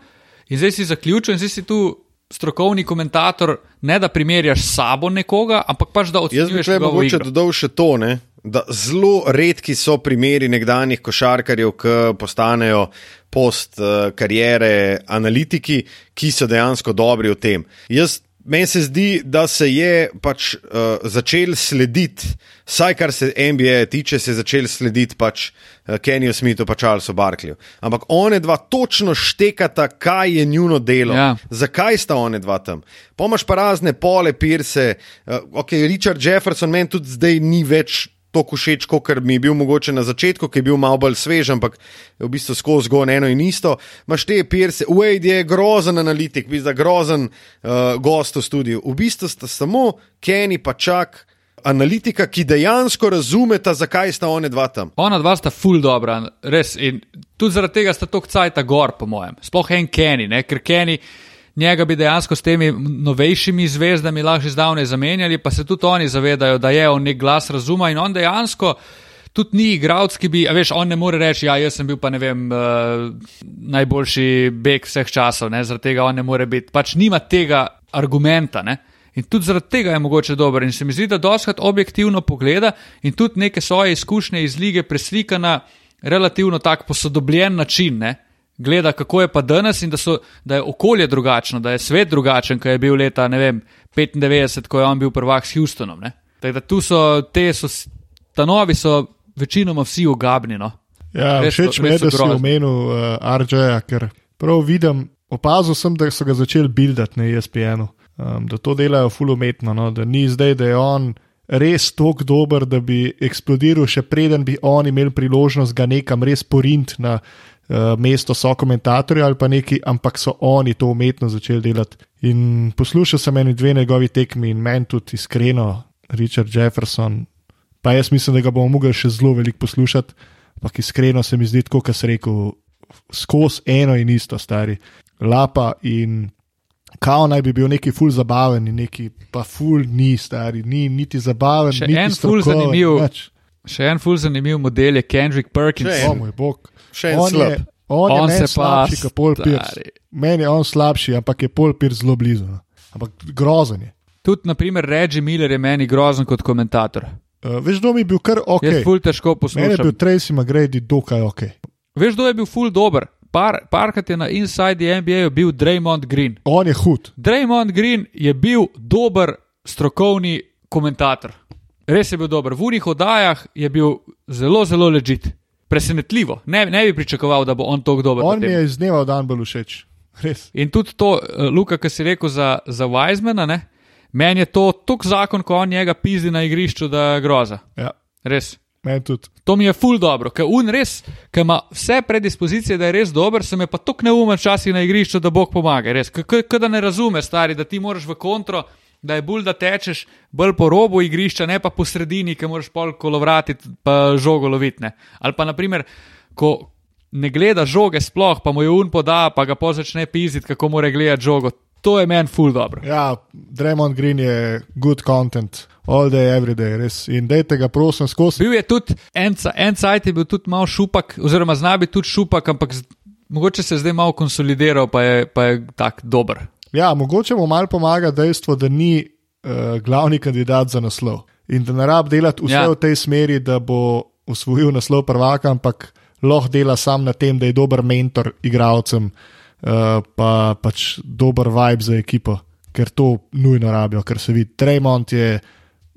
in zdaj si zaključil in zdaj si tu. Strokovni komentator, ne da primerjaš s sabo nekoga, ampak pač da Jaz bi ocenjuješ tukaj mogoče dodal še to, ne? Da zelo redki so primeri nekdanjih košarkarjev, ki postanejo post uh, karijere analitiki, ki so dejansko dobri v tem. Jaz Meni se zdi, da se je pač uh, začel slediti, vsaj kar se NBA tiče, se je začel slediti pač uh, Keniju Smithu in Charlesu Barkleyju. Ampak one dva točno štekata, kaj je njuno delo, Ja. zakaj sta one dva tam. Pomaž pa razne pole, pirse, uh, ok, Richard Jefferson meni tudi zdaj ni več. Tako všeč, kot mi je bil mogoče na začetku, ki je bil malo bolj svež, ampak v bistvu skozi gon eno in isto. Maš te pirse, Wade je grozen analitik, bi za grozen uh, gost v studiu. V bistvu sta samo Kenny pa čak analitika, ki dejansko razumeta, zakaj sta one dva tam. Ona dva sta full dobra, res. In tudi zaradi tega sta tako cajta gor, po mojem. Sploh en Kenny, ne? ker Kenny. Njega bi dejansko s temi novejšimi zvezdami lahko že zdavnaj zamenjali, pa se tudi oni zavedajo, da je on nek glas razuma in on dejansko tudi ni igralec, ki bi, veš, on ne more reči, ja, jaz sem bil pa ne vem, uh, najboljši bek vseh časov, ne, zaradi tega on ne more biti, pač nima tega argumenta, ne. In tudi zaradi tega je mogoče dober. In se mi zdi, da doskrat objektivno pogleda in tudi neke svoje izkušnje iz lige preslika na relativno tak posodobljen način, ne. Gleda, kako je pa danes in da, so, da je okolje drugačno, da je svet drugačen, kot je bil leta vem, 95, ko je on bil prvak s Houstonom. ne. Tako da tu so te so, stanovi so večinoma vsi ugabni. No. Ja, Res všeč mi je, da si omenil uh, RJ-ja, ker prav vidim, opazil sem, da so ga začeli buildati na ESPN-u, um, da to delajo fulumetno, no, da ni zdaj, da je on res tako dober, da bi eksplodiral, še preden bi oni imeli priložnost ga nekam res porint na mesto so komentatorja ali pa neki, ampak so oni to umetno začeli delati. In poslušal sem eni dve njegovi tekmi in meni tudi iskreno, Richard Jefferson, pa jaz mislim, da ga bomo mogli še zelo veliko poslušati. Ampak iskreno se mi zdi, kot sem rekel, skozi eno in isto, stari. Lapa in kao naj bi bil neki ful zabaven, in neki pa ful ni, stari, ni niti zabaven, Še niti en ful strokoven, zanimiv- nič. Še en full zanimiv model je Kendrick Perkins. Še O en. moj bog. Še en on slab. je, on je On pa slabši kot Paul Pierce. Meni je on slabši, ampak je Paul Pierce zelo blizu. no. Ampak grozen je. Tudi, naprimer, Reggie Miller je meni grozen kot komentator. Uh, veš, kdo mi je bil kar ok. Jaz ful težko Meni je bil poslušam. Tracy McGrady dokaj ok. Veš, kdo je bil full dober? Par, parkrat je na Inside the NBA bil Draymond Green. On je hud. Draymond Green je bil dober strokovni komentator. Res je bil dober. V unih oddajah je bil zelo, zelo ležit. Presenetljivo. Ne, ne bi pričakoval, da bo on tako dober. v On mi je iz dneva v dan bolj všeč. Res. In tudi to, eh, Luka, ki si rekel za, za Weizmana, ne? meni je to tok zakon, ko on njega pizdi na igrišču, da je groza. Ja, Res. meni tudi. To mi je ful dobro, ker un res, ker ima vse predispozicije, da je res dober, sem je pa tako neumen včasih na igrišču, da Bog pomaga. Res, ker da ne razume, stari, da ti moraš v kontro, da je bolj, da tečeš bolj po robu igrišča, ne pa po sredini, ki moraš pol kolovratiti, pa žogo lovitne. Ali pa naprimer, ko ne gleda žoge sploh, pa mu je un poda, pa ga pa začne piziti, kako mora gledati žogo. To je meni ful dobro. Ja, Draymond Green je good content, all day, every day, res. In dejte ga, prosim, skozi. Bil je tudi en, en cajt, je bil tudi malo šupak, oziroma zna biti tudi šupak, ampak z, mogoče se je zdaj malo konsolidiral, pa je, pa je tak dober. Ja, mogoče mu malo pomaga dejstvo, da ni uh, glavni kandidat za naslov in da ne rab delati vse Ja. v tej smeri, da bo usvojil naslov prvaka, ampak lahko dela sam na tem, da je dober mentor igralcem, uh, pa pač dober vibe za ekipo, ker to nujno rabijo, ker se vidi, Tremont je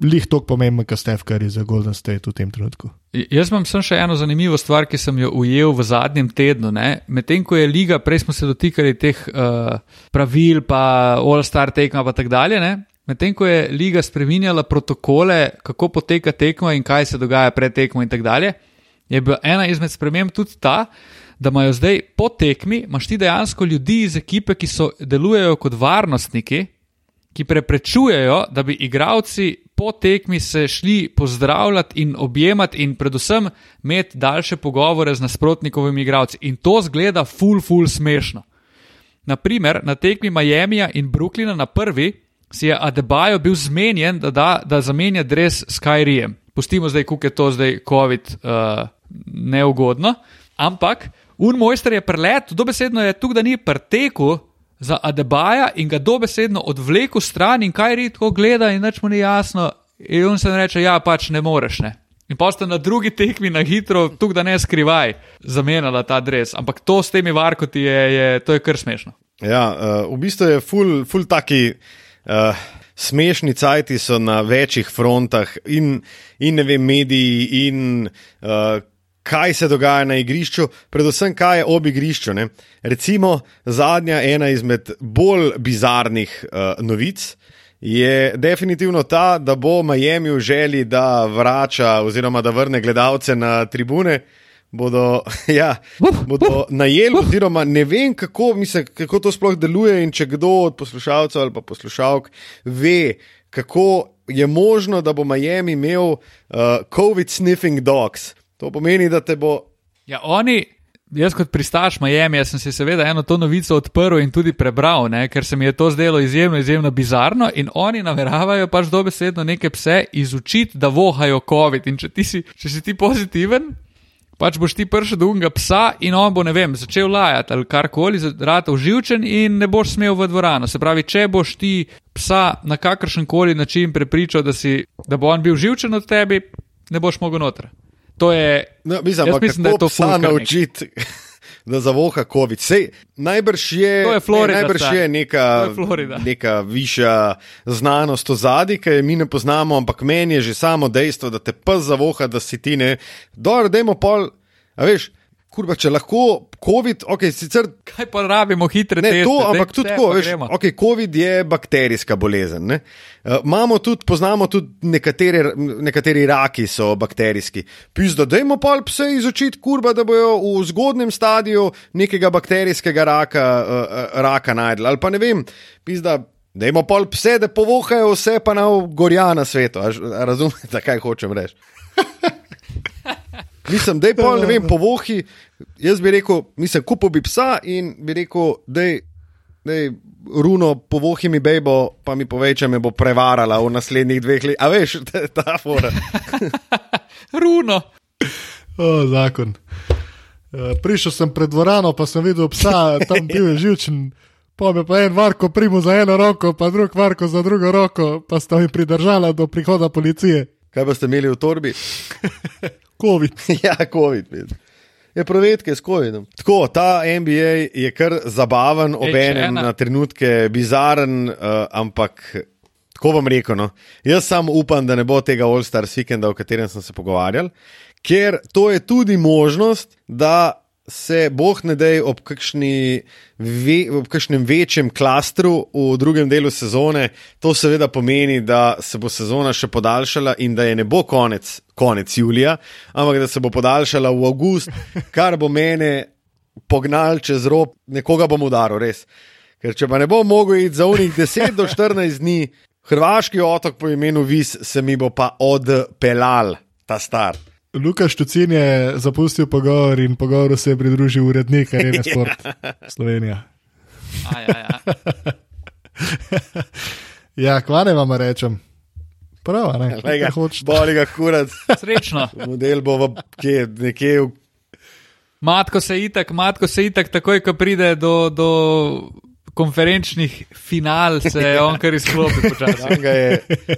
lih toliko pomemben, kot Steph Curry za Golden State v tem trenutku. Jaz imam sem še eno zanimivo stvar, ki sem jo ujel v zadnjem tednu. Medtem ko je liga, prej smo se dotikali teh uh, pravil, pa All-Star tekma in tako dalje. Medtem ko je liga spremenjala protokole, kako poteka tekma in kaj se dogaja pred tekmo in tako dalje, je bila ena izmed sprememb tudi ta, da imajo zdaj po tekmi, imaš ti dejansko ljudi iz ekipe, ki so, delujejo kot varnostniki, ki preprečujejo, da bi igravci po tekmi se šli pozdravljati in objemati, in predvsem imeti daljše pogovore z nasprotnikovimi igravci. In to zgleda ful, ful smešno. Naprimer, na tekmi Miamija in Brooklyna na prvi si je Adebayo bil zmenjen, da, da, da zamenja dres s Kyriem. Pustimo zdaj, kako je to zdaj COVID uh, neugodno. Ampak un mojster je prelet, dobesedno je tukaj, da ni pretekel za Adebaja in ga dobesedno odvlekel stran in kaj rit, ko gleda in nič mu ni jasno. In on se reče, ja, pač ne moreš. Ne. In pa ste na drugi tekmi na hitro, tukaj da ne skrivaj, zamenjala ta dres. Ampak to s temi varkoti je, je, to je kar smešno. Ja, uh, v bistvu je ful, ful taki. Uh, Smešni cajti so na večjih frontah, in, in ne vem, mediji, in uh, kaj se dogaja na igrišču, predvsem kaj je ob igrišču. Ne? Recimo, zadnja ena izmed bolj bizarnih uh, novic je definitivno ta, da bo Miami v želji, da vrača oziroma da vrne gledalce na tribune. Bodo, [LAUGHS] ja, bodo najeli, oziroma ne vem, kako, mislim, kako to sploh deluje. In če kdo od poslušalcev ali pa poslušalk ve, kako je možno, da bo Miami imel uh, COVID sniffing dogs. To pomeni, da te bo. Ja, oni, Jaz, kot pristaš Miami, sem si seveda eno to novico odprl in tudi prebral, ne, ker se mi je to zdelo izjemno, izjemno bizarno. In oni nameravajo pač dobesedno neke pse izučiti, da vohajo COVID. In če, si, če si ti pozitiven, pač boš ti prišel do unga psa in on bo, ne vem, začel lajati ali karkoli, zaradi uživčen in ne boš smel v dvorano. Se pravi, če boš ti psa na kakršen koli način prepričal, da, si, da bo on bil uživčen od tebi, ne boš mogel noter. To je. No, mislim, jaz mislim, da je to psa naučiti. [LAUGHS] Da zavoha COVID. Sej, najbrž je, je, Florida, ne, najbrž je neka, je neka višja znanost o zadnji, ki jo mi ne poznamo, ampak meni je že samo dejstvo, da te pes zavoha, da si ti ne. Dobro, dajmo pol. A veš, kurba, če lahko COVID, ok, sicer. Kaj pa rabimo hitre ne, teste? To, ampak tudi tako, veš, ok, COVID je bakterijska bolezen. Uh, imamo tudi, poznamo tudi nekateri, nekateri raki so bakterijski. Pizdo, dajmo pa pse izučiti, kurba, da bojo v zgodnem stadiju nekega bakterijskega raka, uh, raka najdli. Ali pa ne vem, pizda. Da imamo pol pse, da povohajo vse, pa na gorja na svetu. Razumete, [LAUGHS] kaj hočem reči? Mislim, da je pol, ne vem, po vohi. Jaz bi rekel, mislim, kupo bi psa in bi rekel, da je runo po vohi mi bejbo, pa mi povej, če me bo prevarala v naslednjih dveh letih. A veš, ta, [LAUGHS] ta fora. [LAUGHS] runo. O, zakon. Uh, prišel sem pred dvorano, pa sem videl psa, tam bil je živčen. Pa me pa en varko primo za eno roko, pa drug varko za drugo roko, pa sta mi pridržala do prihoda policije. Kaj pa ste imeli v torbi? [LAUGHS] COVID. [LAUGHS] ja, COVID. Je provedke s COVID-om. Tako, ta NBA je kar zabaven, obenem na trenutke bizaren, uh, ampak tako bom rekel. No, jaz samo upam, da ne bo tega All Stars vikenda, o katerem sem se pogovarjal, ker to je tudi možnost, da se boh ne dej ob, ve, ob kakšnem večjem klastru v drugem delu sezone. To seveda pomeni, da se bo sezona še podaljšala in da je ne bo konec, konec julija, ampak da se bo podaljšala v avgust, kar bo mene pognal čez rob, nekoga bom udaril, res. Ker če pa ne bom mogel iti za unih 10 do 14 dni, hrvaški otok po imenu Vis se mi bo pa odpeljal, ta star. Lukaš Tucin je zapustil pogovor in pogovoru se je pridružil urednik Arena Sport [LAUGHS] Slovenija. A, [LAUGHS] ja, ja. ja, kvane vam rečem. Prav, ne, [LAUGHS] ne hočeš. Boli ga kurat. Srečno. Model bo v, kje, nekje v. Matko se itak, matko se itak, takoj, ko pride do, do konferenčnih final se je on kar izklopil.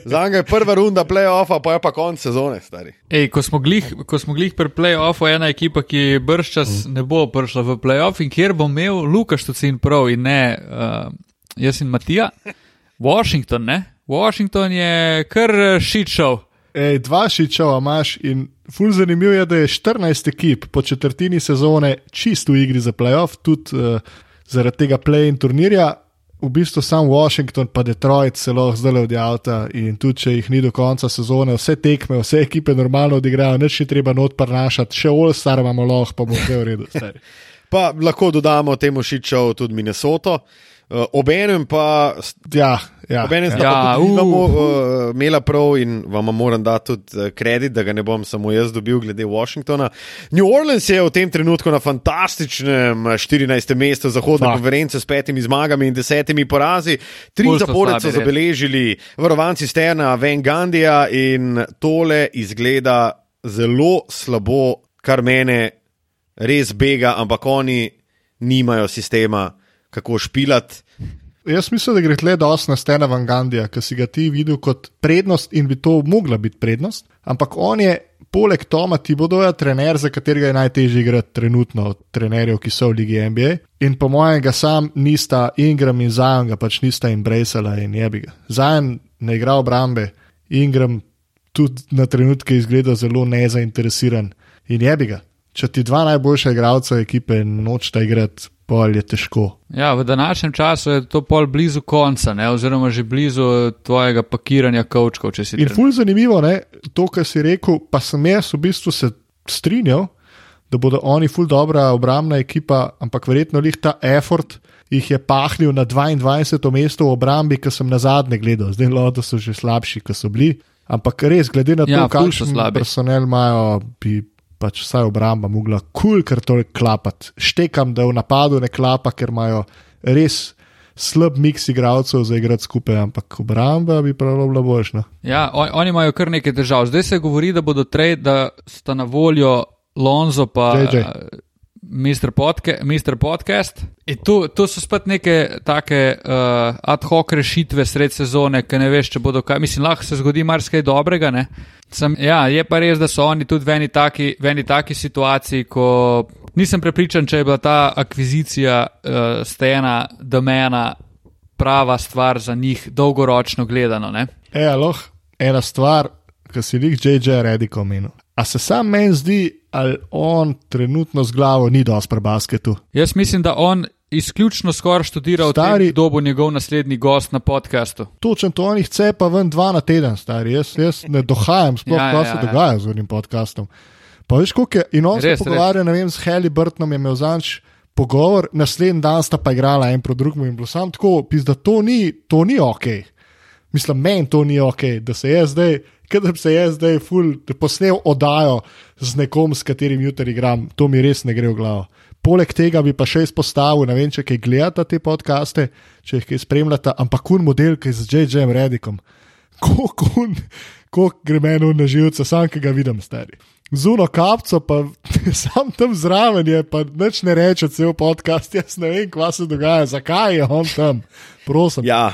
Za njega je prva runda playoffa, pa je pa konc sezone. Ej, ko smo glih, glih pri playoffu, ena ekipa, ki brščas mm. ne bo prišla v playoff in kjer bo imel Lukaš Tucin prav in ne uh, jaz in Matija. Washington, ne? Washington je kar shit show. Ej, dva šičova imaš in ful zanimivo je, da je 14 ekip po četrtini sezone čisto v igri za playoff, tudi uh, zaradi tega play-in turnirja. V bistvu sam Washington, pa Detroit lahko zdaj od avta in tudi če jih ni do konca sezone, vse tekme, vse ekipe normalno odigrajo, neč ni treba not prnašati, še all star imamo lahko, pa bo vse v redu. [LAUGHS] pa lahko dodamo temu šičo tudi Minnesoto. Uh, Obenem pa, ja, ja, obenem ja. ja, uh. imamo uh, imela prav in vam moram dati tudi uh, kredit, da ga ne bom samo jaz dobil, glede Washingtona. New Orleans je v tem trenutku na fantastičnem 14. mestu zahodne Fak. konference s petimi zmagami in desetimi porazi. Tri zapored so zabeležili varovanci Stena, Van Gandija in tole izgleda zelo slabo, kar mene res bega, ampak oni nimajo sistema kako špilati. Jaz mislim, da gre tle dosti na Stena Van Gandija, ki si ga ti videl kot prednost in bi to mogla biti prednost. Ampak on je poleg Toma Tibodoja, trener, za katerega je najtežje igrati trenutno od trenerjev, ki so v Ligi NBA. In po mojem, ga sam nista Ingram in Zajon, ga pač nista embracala in jebi ga. Zajon ne igra obrambe, Ingram tudi na trenutke izgleda zelo nezainteresiran in jebi ga. Če ti dva najboljša igralca ekipe nočeta igrati, pol je težko. Ja, v današnjem času je to pol blizu konca, ne? oziroma že blizu tvojega pakiranja kavčkov. In trener. ful zanimivo, ne? to, kar si rekel, pa sem jaz v bistvu se strinjal, da bodo oni ful dobra obrambna ekipa, ampak verjetno jih ta effort jih je pahnil na 22. mesto v obrambi, ki sem na zadnje gledal. Zdaj lo, da so že slabši, kot so bili. Ampak res, glede na to, Ja, ful so kakšen personel imajo, bi pač vsaj obramba mogla kul, cool, ker to klapati. Štekam, da v napadu ne klapa, ker imajo res slab miks igralcev za igrati skupaj, ampak obramba bi prav bila boljša. Ja, on, oni imajo kar nekaj težav. Zdaj se govori, da bodo trade, da sta na voljo Lonzo pa JJ. Mr. Podca Mr. Podcast. In tu, tu so spet neke take uh, ad hoc rešitve sred sezone, ki ne veš, če bodo kaj. Mislim, lahko se zgodi marsikaj dobrega. ne. Sem, ja, je pa res, da so oni tudi v eni taki, v eni taki situaciji, ko nisem prepričan, če je bila ta akvizicija uh, stena domena prava stvar za njih, dolgoročno gledano. Ne? E, aloh, ena stvar, ki si jih JJ Redik omenil. A se sam meni zdi, ali on trenutno z glavo ni dosti pri basketu? Jaz mislim, da on izključno skoraj študira v tem, Stari- kdo bo njegov naslednji gost na podkastu. Točen to on jih cepa ven dva na teden, stari. Jaz, jaz ne dohajam, sploh Ja, kaj ja, se ja. dogaja z unim podkastom. Pa veš, koliko je. In on Res, se pogovarja, ne vem, s Halliburtonom je imel zanč pogovor, naslednji dan sta pa igrala en proti drugemu in bilo sam tako, pis, da to ni, to ni ok. Mislim, meni to ni ok, da se je zdaj, kadar se je zdaj ful, posnel oddajo z nekom, s katerim jutri igram, to mi res ne gre v glavo. Poleg tega bi pa še izpostavil, ne vem, če kaj gledate te podcaste, če jih kaj spremljate, ampak kun model, ki je z J.J. Redikom. Kako gre meni na živce, sam ki ga vidim, stari. Zuno kapco, pa [LAUGHS] sam tam zraven je, pa nič ne reče, cel podcast. Jaz ne vem, kva se dogaja, zakaj je on tam. Prosim. Ja,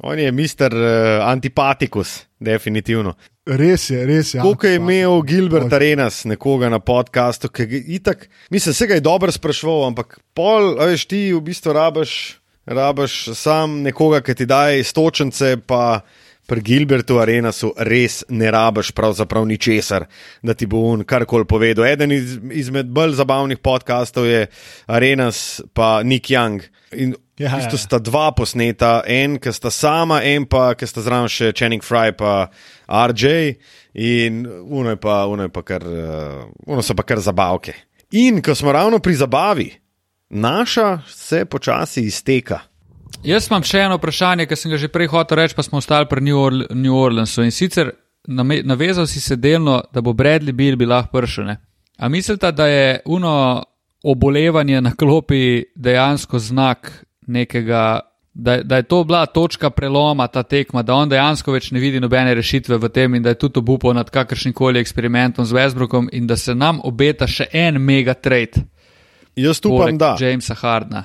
on je mister uh, antipatikus, definitivno. Res je, res je. Koliko je imel Gilbert Oj. Arenas nekoga na podkastu, ki ga itak, mislim, se ga je dobro spraševal, ampak pol, veš, ti v bistvu rabaš, rabaš sam nekoga, ki ti daje istočence, pa pri Gilbertu Arenasu res ne rabaš pravzaprav ničesar, da ti bo on karkoli povedal. Eden iz, izmed bolj zabavnih podkastov je Arenas pa Nick Young. In Ja, ja, ja. sta dva posneta, en, ki sta sama, en pa, ki sta zraven še Channing Fry pa RJ, in uno je pa, uno je pa kar, uh, uno so pa kar zabavke. In ko smo ravno pri zabavi, naša se počasi izteka. Jaz imam še eno vprašanje, ki sem ga že prej hotel reči, pa smo ostali pri New, Orle New Orleansu. In sicer navezal si se delno, da bo Bradley Bill bi lahko prišel. ne? A mislite, da je uno obolevanje na klopi dejansko znak nekega, da, da je to bila točka preloma, ta tekma, da on dejansko več ne vidi nobene rešitve v tem in da je tudi obupal nad kakršnim koli eksperimentom z Westbrookom in da se nam obeta še en mega trade. Jaz upam, da. Jamesa Hardna,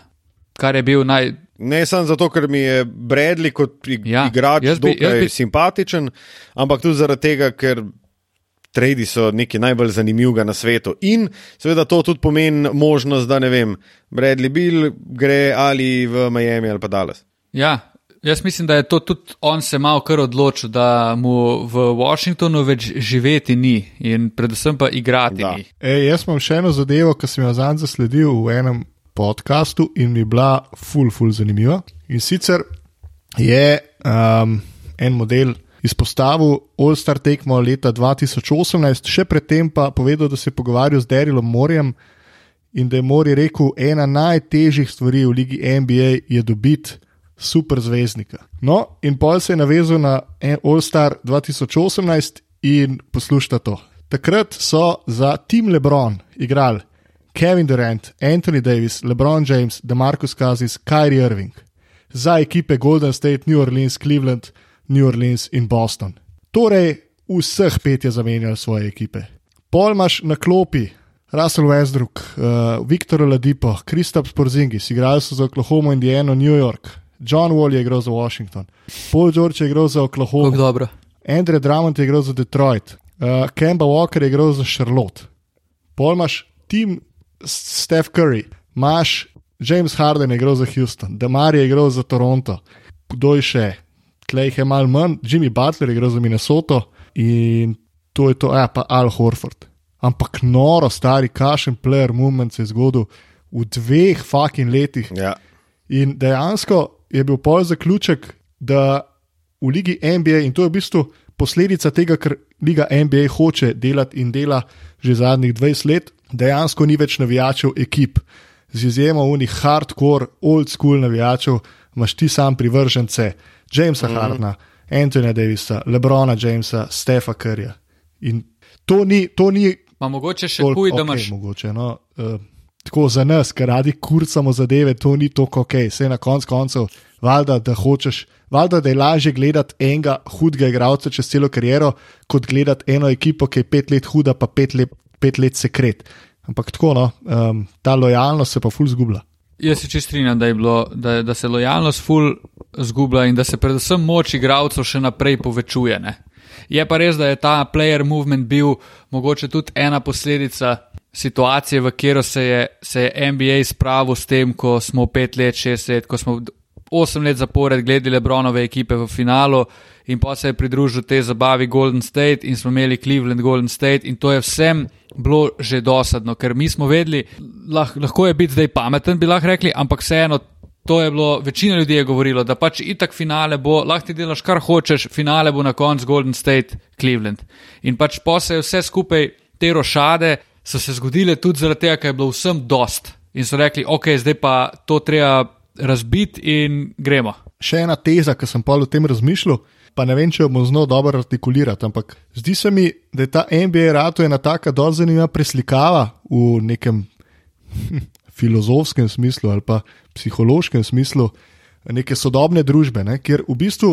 kar je bil naj, Ne samo zato, ker mi je Bradley kot Ja, igrač jaz bi- jaz bi- simpatičen, ampak tudi zaradi tega, ker tradi so nekaj najbolj zanimivega na svetu. In seveda to tudi pomeni možnost, da ne vem, Bradley Bill gre ali v Miami ali pa Dallas. Ja, jaz mislim, da je to tudi on se malo kar odločil, da mu v Washingtonu več živeti ni in predvsem pa igrati Da. ni. Ej, jaz imam še eno zadevo, ki sem jo zadnjič zasledil v enem podkastu in mi je bila ful, ful zanimiva. In sicer je um, en model izpostavil All-Star tekmo leta 2018, še predtem pa povedal, da se je pogovarjal z Derilom Morjem in da je Morje rekel, ena najtežjih stvari v ligi NBA je dobiti super zvezdnika. No, in pol se je navezal na All-Star 2018 in poslušajte to. Takrat so za Team LeBron igrali Kevin Durant, Anthony Davis, LeBron James, DeMarcus Cousins, Kyrie Irving. Za ekipe Golden State, New Orleans, Cleveland, New Orleans in Boston. Torej, vseh pet je zamenjal svoje ekipe. Pol imaš na klopi Russell Westbrook, uh, Viktor Ladipo, Kristaps Porzingis, igrali so za Oklahoma, Indiana, New York, John Wall je igral za Washington, Paul George je igral za Oklahoma, dobro. Andrej Drummond je igral za Detroit, uh, Kemba Walker je igral za Charlotte, pol imaš tim Steph Curry, imaš James Harden je igral za Houston, Demar je igral za Toronto, kdo je še, tleh je mal manj, Jimmy Butler je igral za Minnesoto in to je to, ja pa Al Horford. Ampak noro, stari, kašen player moment se je zgodil v dveh fucking letih. Ja. In dejansko je bil pol zaključek, da v Ligi NBA, in to je v bistvu posledica tega, ker Liga NBA hoče delati in dela že zadnjih 20 let, dejansko ni več navijačev ekip. Z izjemo unih hardcore, old school navijačev, imaš ti sam privržence Jamesa mm -hmm. Hardna, Antonija Davisa, Lebrona Jamesa, Stefa Curryja. In to ni. To ni Ma mogoče še huj, da okay, imaš. Mogoče, no, uh, tako za nas, ker radi kurcamo zadeve, to ni tako ok. Vse na koncu koncev, valjda, da hočeš, valjda, da je lažje gledati enega hudega igralca čez celo kariero, kot gledati eno ekipo, ki je pet let huda, pa pet let, pet let sekret. Ampak tako, no, um, ta lojalnost se pa ful zgublja. Jaz se čest strinjam, da, bilo, da, da se lojalnost ful zgublja in da se predvsem moč igralcev še naprej povečuje. Ne? Je pa res, da je ta player movement bil mogoče tudi ena posledica situacije, v katero se je, se je NBA spravil s tem, ko smo pet let, šest let, ko smo osem let zapored gledali Lebronove ekipe v finalu in pa se je pridružil tej zabavi Golden State in smo imeli Cleveland Golden State in to je vsem bilo že dosadno, ker mi smo vedeli, lah, lahko je biti zdaj pameten, bi lahko rekli, ampak vseeno. To je bilo, večina ljudi je govorilo, da pač itak finale bo, lahko ti delaš kar hočeš, finale bo na koncu Golden State, Cleveland. In pač po se je vse skupaj, te rošade so se zgodile tudi zaradi tega, ker je bilo vsem dost. In so rekli, ok, zdaj pa to treba razbiti in gremo. Še ena teza, ki sem pa o tem razmišljal, pa ne vem, če jo bom znal dobro artikulirati, ampak zdi se mi, da je ta NBA rato ena taka dosti zanimiva preslikava v nekem [LAUGHS] filozofskem smislu ali pa psihološkem smislu neke sodobne družbe, ne, kjer v bistvu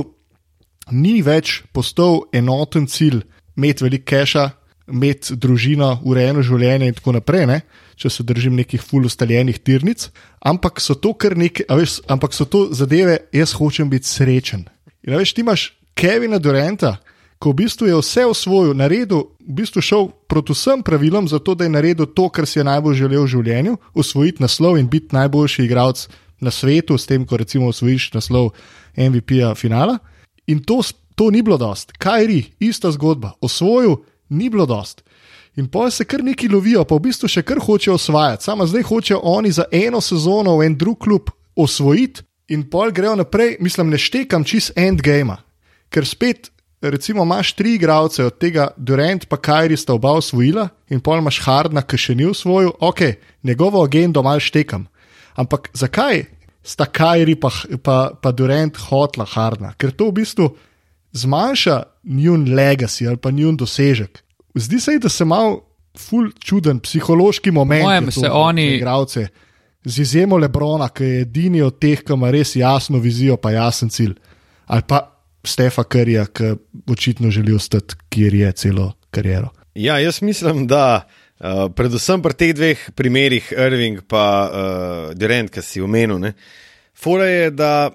ni več postal enoten cilj imeti veliko keša, imeti družino, urejeno življenje in tako naprej, ne, če se držim nekih fulustaljenih tirnic, ampak so to kar veš, ampak so to zadeve, jaz hočem biti srečen. In veš, ti imaš Kevina Durenta, ko v bistvu je vse osvojil, naredil, v bistvu šel proti vsem pravilom, zato da je naredil to, kar si je najbolj želel v življenju, osvojiti naslov in biti najboljši igralec na svetu, s tem, ko recimo osvojiš naslov MVP-ja finala. In to, to ni bilo dost. Kajri, ista zgodba, osvojil, ni bilo dost. In pa se kar neki lovijo, pa v bistvu še kar hočejo osvajati, samo zdaj hočejo oni za eno sezono v en drug klub osvojiti, in pol grejo naprej, mislim, ne štekam čist endgame, ker spet. Recimo imaš tri igralce, od tega Durant pa Kajri sta oba osvojila, in pol imaš Hardna, ki še ni osvojil, ok, njegovo agendo mal štekam. Ampak zakaj sta Kajri pa, pa, pa Durant hotla Hardna? Ker to v bistvu zmanjša njun legacy ali pa njun dosežek. Zdi se, da se mal ful čuden psihološki moment. Mojem se oni. Igralce, z izjemo Lebrona, ki je edini od teh, ki ima res jasno vizijo, pa jasen cilj. Ali pa Stefa Karija, ki očitno želi ostati, kjer je celo kariero. Ja, jaz mislim, da uh, predvsem pri teh dveh primerih, Irving in uh, Durant, ki si omenil, fora je, da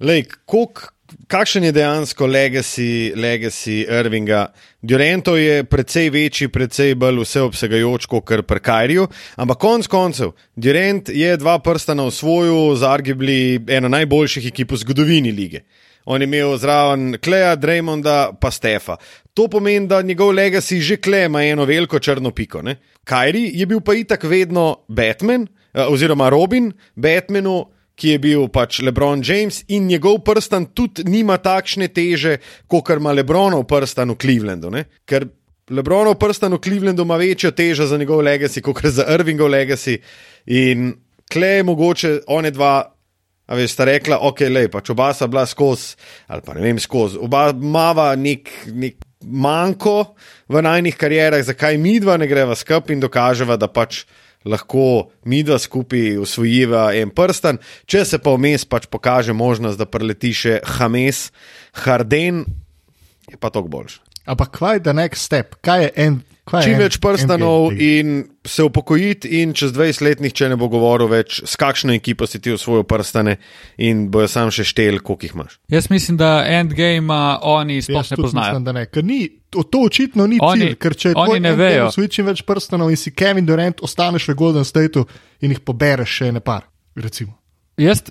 lej, kolik, kakšen je dejansko legacy, legacy Irvinga. Durantov je precej večji, precej bolj vseobsegajoč kot pri Kajriju, ampak konec koncev, Durant je dva prsta na osvoju, za arguably eno najboljših ekip v zgodovini lige. On je imel zraven Kleja, Draymonda, pa Stefa. To pomeni, da njegov legacy že Klej ima eno veliko črno piko. Ne? Kajri je bil pa itak vedno Batman, oziroma Robin, Batmanu, ki je bil pač Lebron James in njegov prstan tudi nima takšne teže, kot ima Lebronov prstan v Clevelandu. Ne? Ker Lebronov prstan v Clevelandu ima večjo težo za njegov legacy, kot za Irvingov legacy. In Klej je mogoče, one dva. A veš, sta rekla, ok, le, pač oba sta bila skozi, ali pa ne vem, skozi, oba mava nek, nek manjko v najnih karjerah, zakaj mi dva ne greva skupaj in dokaževa, da pač lahko mi dva skupaj usvojiva en prsten, če se pa vmes pač pokaže možnost, da preleti še Hames, Harden, je pa tok boljši. Ampak kaj je the next step, kaj je en Kaj čim en- več prstanov NBA? in se upokojiti, in čez 20 let nihče ne bo govoril več, s kakšno ekipo si ti osvojil prstane, in bojo sam še štel, koliko jih imaš. Jaz mislim, da endgame oni sploh ne poznajo. Mislim, da ne. Ker ni, to, to očitno ni Oni- cilj, ker če oni ne vejo. osvoji čim več prstanov in si Kevin Durant, ostaneš v Golden Stateu in jih pobereš še ne par. Recimo. Jaz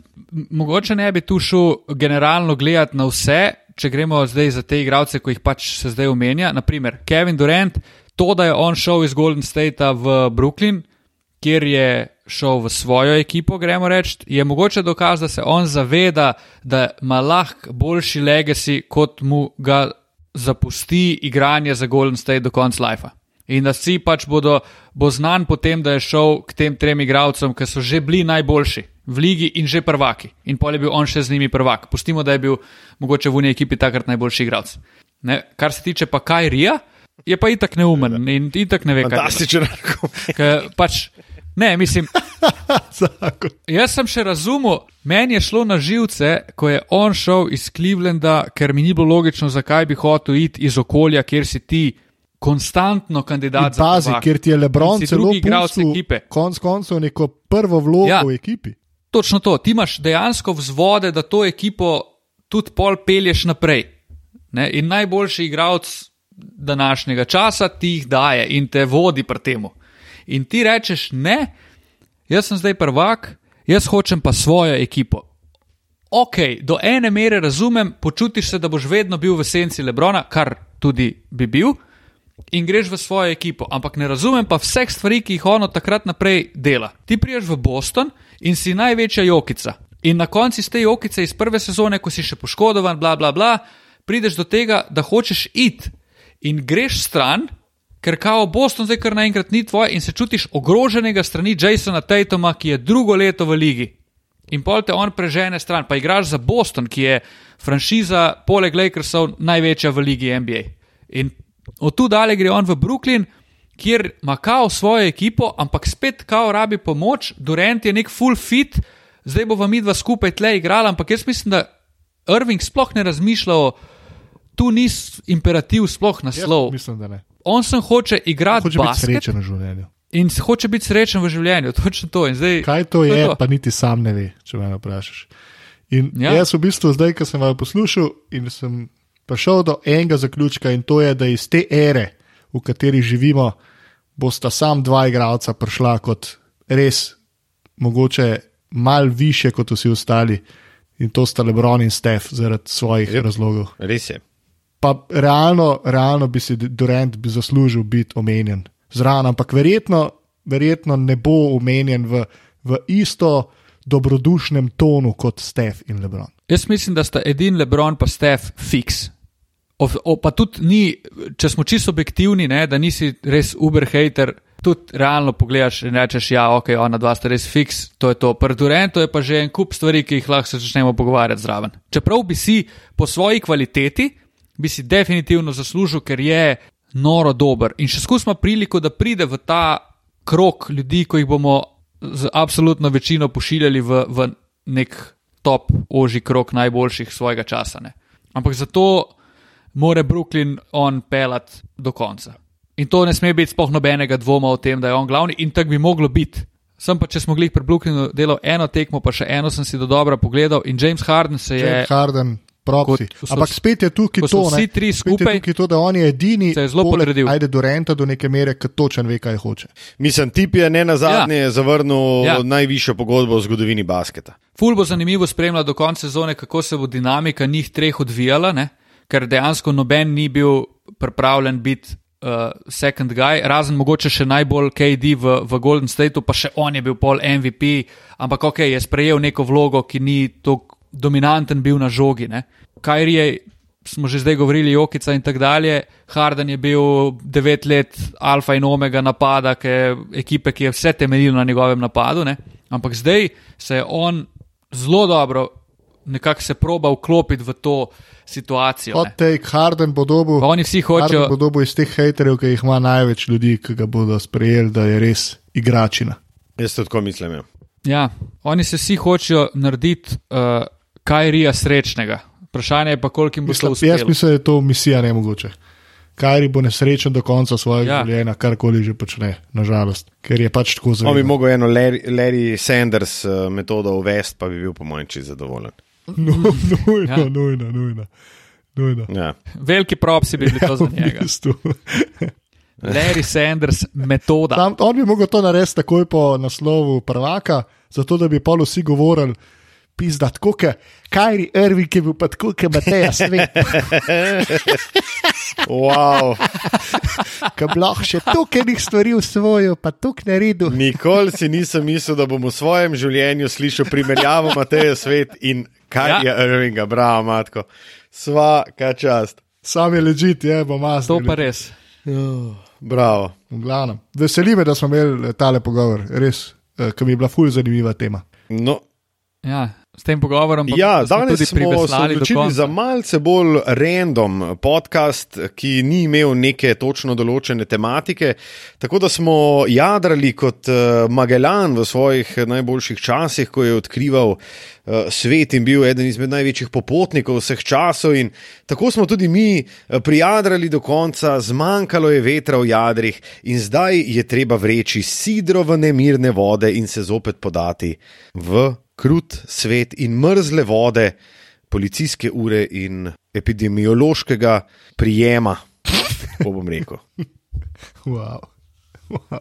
mogoče ne bi tu šel generalno gledati na vse, če gremo zdaj za te igralce, ki jih pač se zdaj omenja. Naprimer, Kevin Durant, to, da je on šel iz Golden Statea v Brooklyn, kjer je šel v svojo ekipo, gremo reči, je mogoče dokaz, da se on zaveda, da ima lahko boljši legacy, kot mu ga zapusti igranje za Golden State do konca life. In da vsi pač bodo, bo znan potem, da je šel k tem trem igralcem, ki so že bili najboljši v ligi in že prvaki. In pol je bil on še z njimi prvak. Pustimo, da je bil mogoče v unji ekipi takrat najboljši igralec. Kar se tiče pa Kajrija, je pa itak neumen in itak ne ve, kaj je. Fantastičen. Pač, ne, mislim. [LAUGHS] Jaz sem še razumel, meni je šlo na živce, ko je on šel iz Clevelanda, ker mi ni bilo logično, zakaj bi hotel iti iz okolja, kjer si ti konstantno In kandidat za Pazi, prvaka. ker ti je Lebron In celo igralec ekipe. konc koncev neko prvo vlogo Ja. v ekipi. Točno to, ti imaš dejansko vzvode, da to ekipo tudi pol pelješ naprej. Ne? In najboljši igralec današnjega časa ti jih daje in te vodi pri temu. In ti rečeš, ne, jaz sem zdaj prvak, jaz hočem pa svojo ekipo. Ok, do ene mere razumem, počutiš se, da boš vedno bil v senci Lebrona, kar tudi bi bil, in greš v svojo ekipo. Ampak ne razumem pa vseh stvari, ki jih ono takrat naprej dela. Ti priješ v Boston in si največja jokica. In na koncu iz te jokice iz prve sezone, ko si še poškodovan, bla bla bla, prideš do tega, da hočeš iti in greš stran, ker kao Boston zdaj kar naenkrat ni tvoj in se čutiš ogroženega strani Jasona Tatuma, ki je drugo leto v ligi. In pol te on prežene stran, pa igraš za Boston, ki je franšiza, poleg Lakersov, največja v ligi NBA. In od tu dalje gre on v Brooklyn, kjer ima kao svojo ekipo, ampak spet kao rabi pomoč, Durant je nek full fit, zdaj bo vam midva skupaj tle igrala, ampak jaz mislim, da Irving sploh ne razmišlja o. Tu ni imperativ, sploh naslov. mislim, da ne. On sem hoče igrati Hoče biti basket srečen v življenju. in hoče biti srečen v življenju. [LAUGHS] Točno to. In Zdaj, Kaj to je je, to. pa niti sam ne ve, če me vprašaš. In Ja. ja. jaz v bistvu zdaj, ko sem vas poslušal in sem prišel do enega zaključka, in to je, da iz te ere, v kateri živimo, bosta sam dva igralca prišla kot res, mogoče mal više kot vsi ostali. In to sta Lebron in Stef zaradi svojih yep. razlogov. Res je. Pa realno, realno bi si Durant bi zaslužil biti omenjen zraven, ampak verjetno, verjetno ne bo omenjen v, v isto dobrodušnem tonu kot Stef in Lebron. Jaz mislim, da sta edin Lebron pa Stef fiks. O, o, pa tudi ni, če smo čisto objektivni, ne, da nisi res uber hater, tudi realno pogledaš in rečeš, ja, ok, ona dva sta res fiks, to je to. Pri Durantu je pa že en kup stvari, ki jih lahko začnemo pogovarjati zraven. Čeprav bi si po svoji kvaliteti, bi si definitivno zaslužil, ker je noro dober. In še skusma priliko, da pride v ta krok ljudi, ko jih bomo z absolutno večino pošiljali v, v nek top, oži krok najboljših svojega časa. Ne. Ampak zato mora Brooklyn on pelat do konca. In to ne sme biti spoh nobenega dvoma o tem, da je on glavni in tako bi moglo biti. Sem pa, če smo glih pri Brooklynu delal eno tekmo, pa še eno sem si do dobra pogledal in James Harden se je. James Harden, so- Ampak spet je tukaj to, vsi ne. tri skupaj, je tukaj to, da on je edini, se je zelo podredil. Ajde Duranta do neke mere, ki točen ve, kaj hoče. Mislim, tip je ne na zadnje ja. zavrnil Ja. ja. najvišjo pogodbo v zgodovini basketa. Ful bo zanimivo spremljati do konca sezone, kako se bo dinamika njih treh odvijala, ne? ker dejansko noben ni bil pripravljen biti uh, second guy, razen mogoče še najbolj KD v, v Golden Stateu, pa še on je bil pol MVP, ampak ok, je sprejel neko vlogo, ki ni tako dominanten bil na žogi. Kajri je, smo že zdaj govorili, Jokica in tako dalje, Harden je bil devet let alfa in omega napada, ki je ekipe, ki je vse temeljilo na njegovem napadu, ne? ampak zdaj se je on zelo dobro nekako se proba vklopiti v to situacijo. Hot ne. take, Harden bo dobil. Pa oni vsi Harden hočejo, bo dobil iz teh haterjev, ki jih ima največ ljudi, ki ga bodo sprejeli, da je res igračina. Jaz tako mislim. Ja. ja, oni se vsi hočejo narediti uh, kaj rija srečnega. Vprašanje je pa, koliko jim bo to Mislim, jaz uspelo. mislim, da je to misija nemogoče. Kajri bo nesrečen do konca svojega Ja. ja. življenja, karkoli že počne, nažalost, ker je pač tako On bi zelo. mogel eno Larry, Larry Sanders uh, metodo uvesti, pa bi bil po mojem čisto zadovoljen. [LAUGHS] No, nujno, Ja. ja. nujno, nujno. nujno. Ja. Veliki propsi bi bili to za V njega. bistvu. [LAUGHS] Larry Sanders, metoda. Tam, on bi mogel to narediti takoj po naslovu prvaka, zato da bi pa vsi govorili. Pizda, tako je, Kajri Irving je bil pa tako, kot Mateja svet, [LAUGHS] Wow. ki bi lahko še toliko enih stvari usvojil, pa tukaj naredil. Nikoli si nisem mislil, da bom v svojem življenju slišal primerjavo Mateja Svet in kaj Ja. je Irvinga, bravo, matko. Sva, kaj čast. Sam je ležit, je bo mas. To pa res. Bravo. V glavnem. Veseli me, da smo imeli tale pogovor, res, eh, ki mi je bila fulj zanimiva tema. No, Ja, s tem pogovorom pa Ja, smo danes smo se odločili za malce bolj random podcast, ki ni imel neke točno določene tematike. Tako da smo jadrali kot eh, Magellan v svojih najboljših časih, ko je odkrival eh, svet in bil eden izmed največjih popotnikov vseh časov. In tako smo tudi mi eh, prijadrali do konca, zmanjkalo je vetra v jadrih in zdaj je treba vreči sidro v nemirne vode in se zopet podati v krut svet in mrzle vode, policijske ure in epidemiološkega prijema. Tako bom rekel. [LAUGHS] Wow. Wow.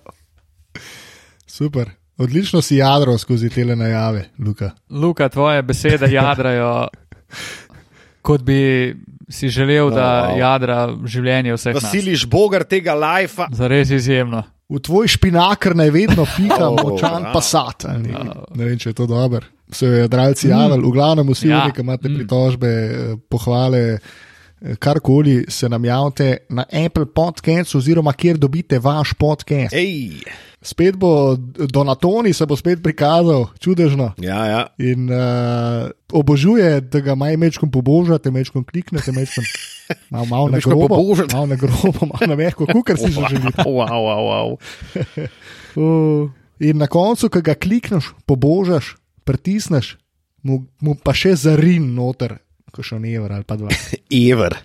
Super. Odlično si jadro skozi te najave, Luka. Luka, tvoje besede jadrajo, [LAUGHS] kot bi si želel, da Wow. jadra življenje vseh nas. Vasiliš bogar tega lajfa. Zares izjemno. V tvoj špinakr naj vedno pika [LAUGHS] Oh, močan bravo. pasat. Ne, ne vem, če je to dobro. Se je jadralci javili, v glavnem vsi, Ja. ki imate pritožbe, eh, pohvale, eh, karkoli se nam javite na Apple Podcast oziroma kjer dobite vaš podcast. Ej, Spet bo Donatoni, se bo spet prikazal, čudežno. ja, ja. In uh, obožuje, da ga maj mečkom pobožate, mečkom kliknete, mečkom malo, malo na grobo, malo na grobo, malo na mehko, kukar si že želite. [LAUGHS] Wow, wow, wow. Uh, in na koncu, ko ga klikneš, pobožaš, pritisneš, mu, mu pa še zarin noter, ko še ne evra ali pa dva. [LAUGHS] Ever. [LAUGHS]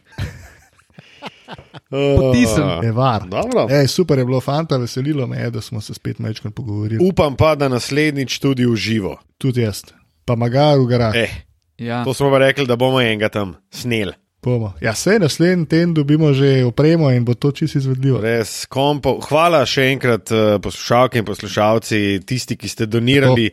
Potisem. Je var. Dobro. Ej, super je bilo, fanta, veselilo me je, da smo se spet mečkom pogovorili. Upam pa, da naslednjič tudi v živo. Tudi jaz, pa magar v garah. Eh, Ja. to smo pa rekli, da bomo enega tam snel. Bomo. Ja, sej naslednji teden dobimo že opremo in bo to čisto izvedljivo. Res, kompo. Hvala še enkrat eh, poslušalke in poslušalci, tisti, ki ste donirali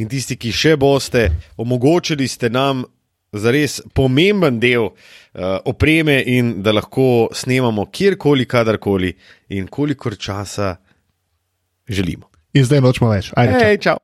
in tisti, ki še boste. Omogočili ste nam za res pomemben del uh, opreme in da lahko snemamo kjerkoli, kadarkoli in kolikor časa želimo. In zdaj nočemo več. Ajde, čau. Hej, čau.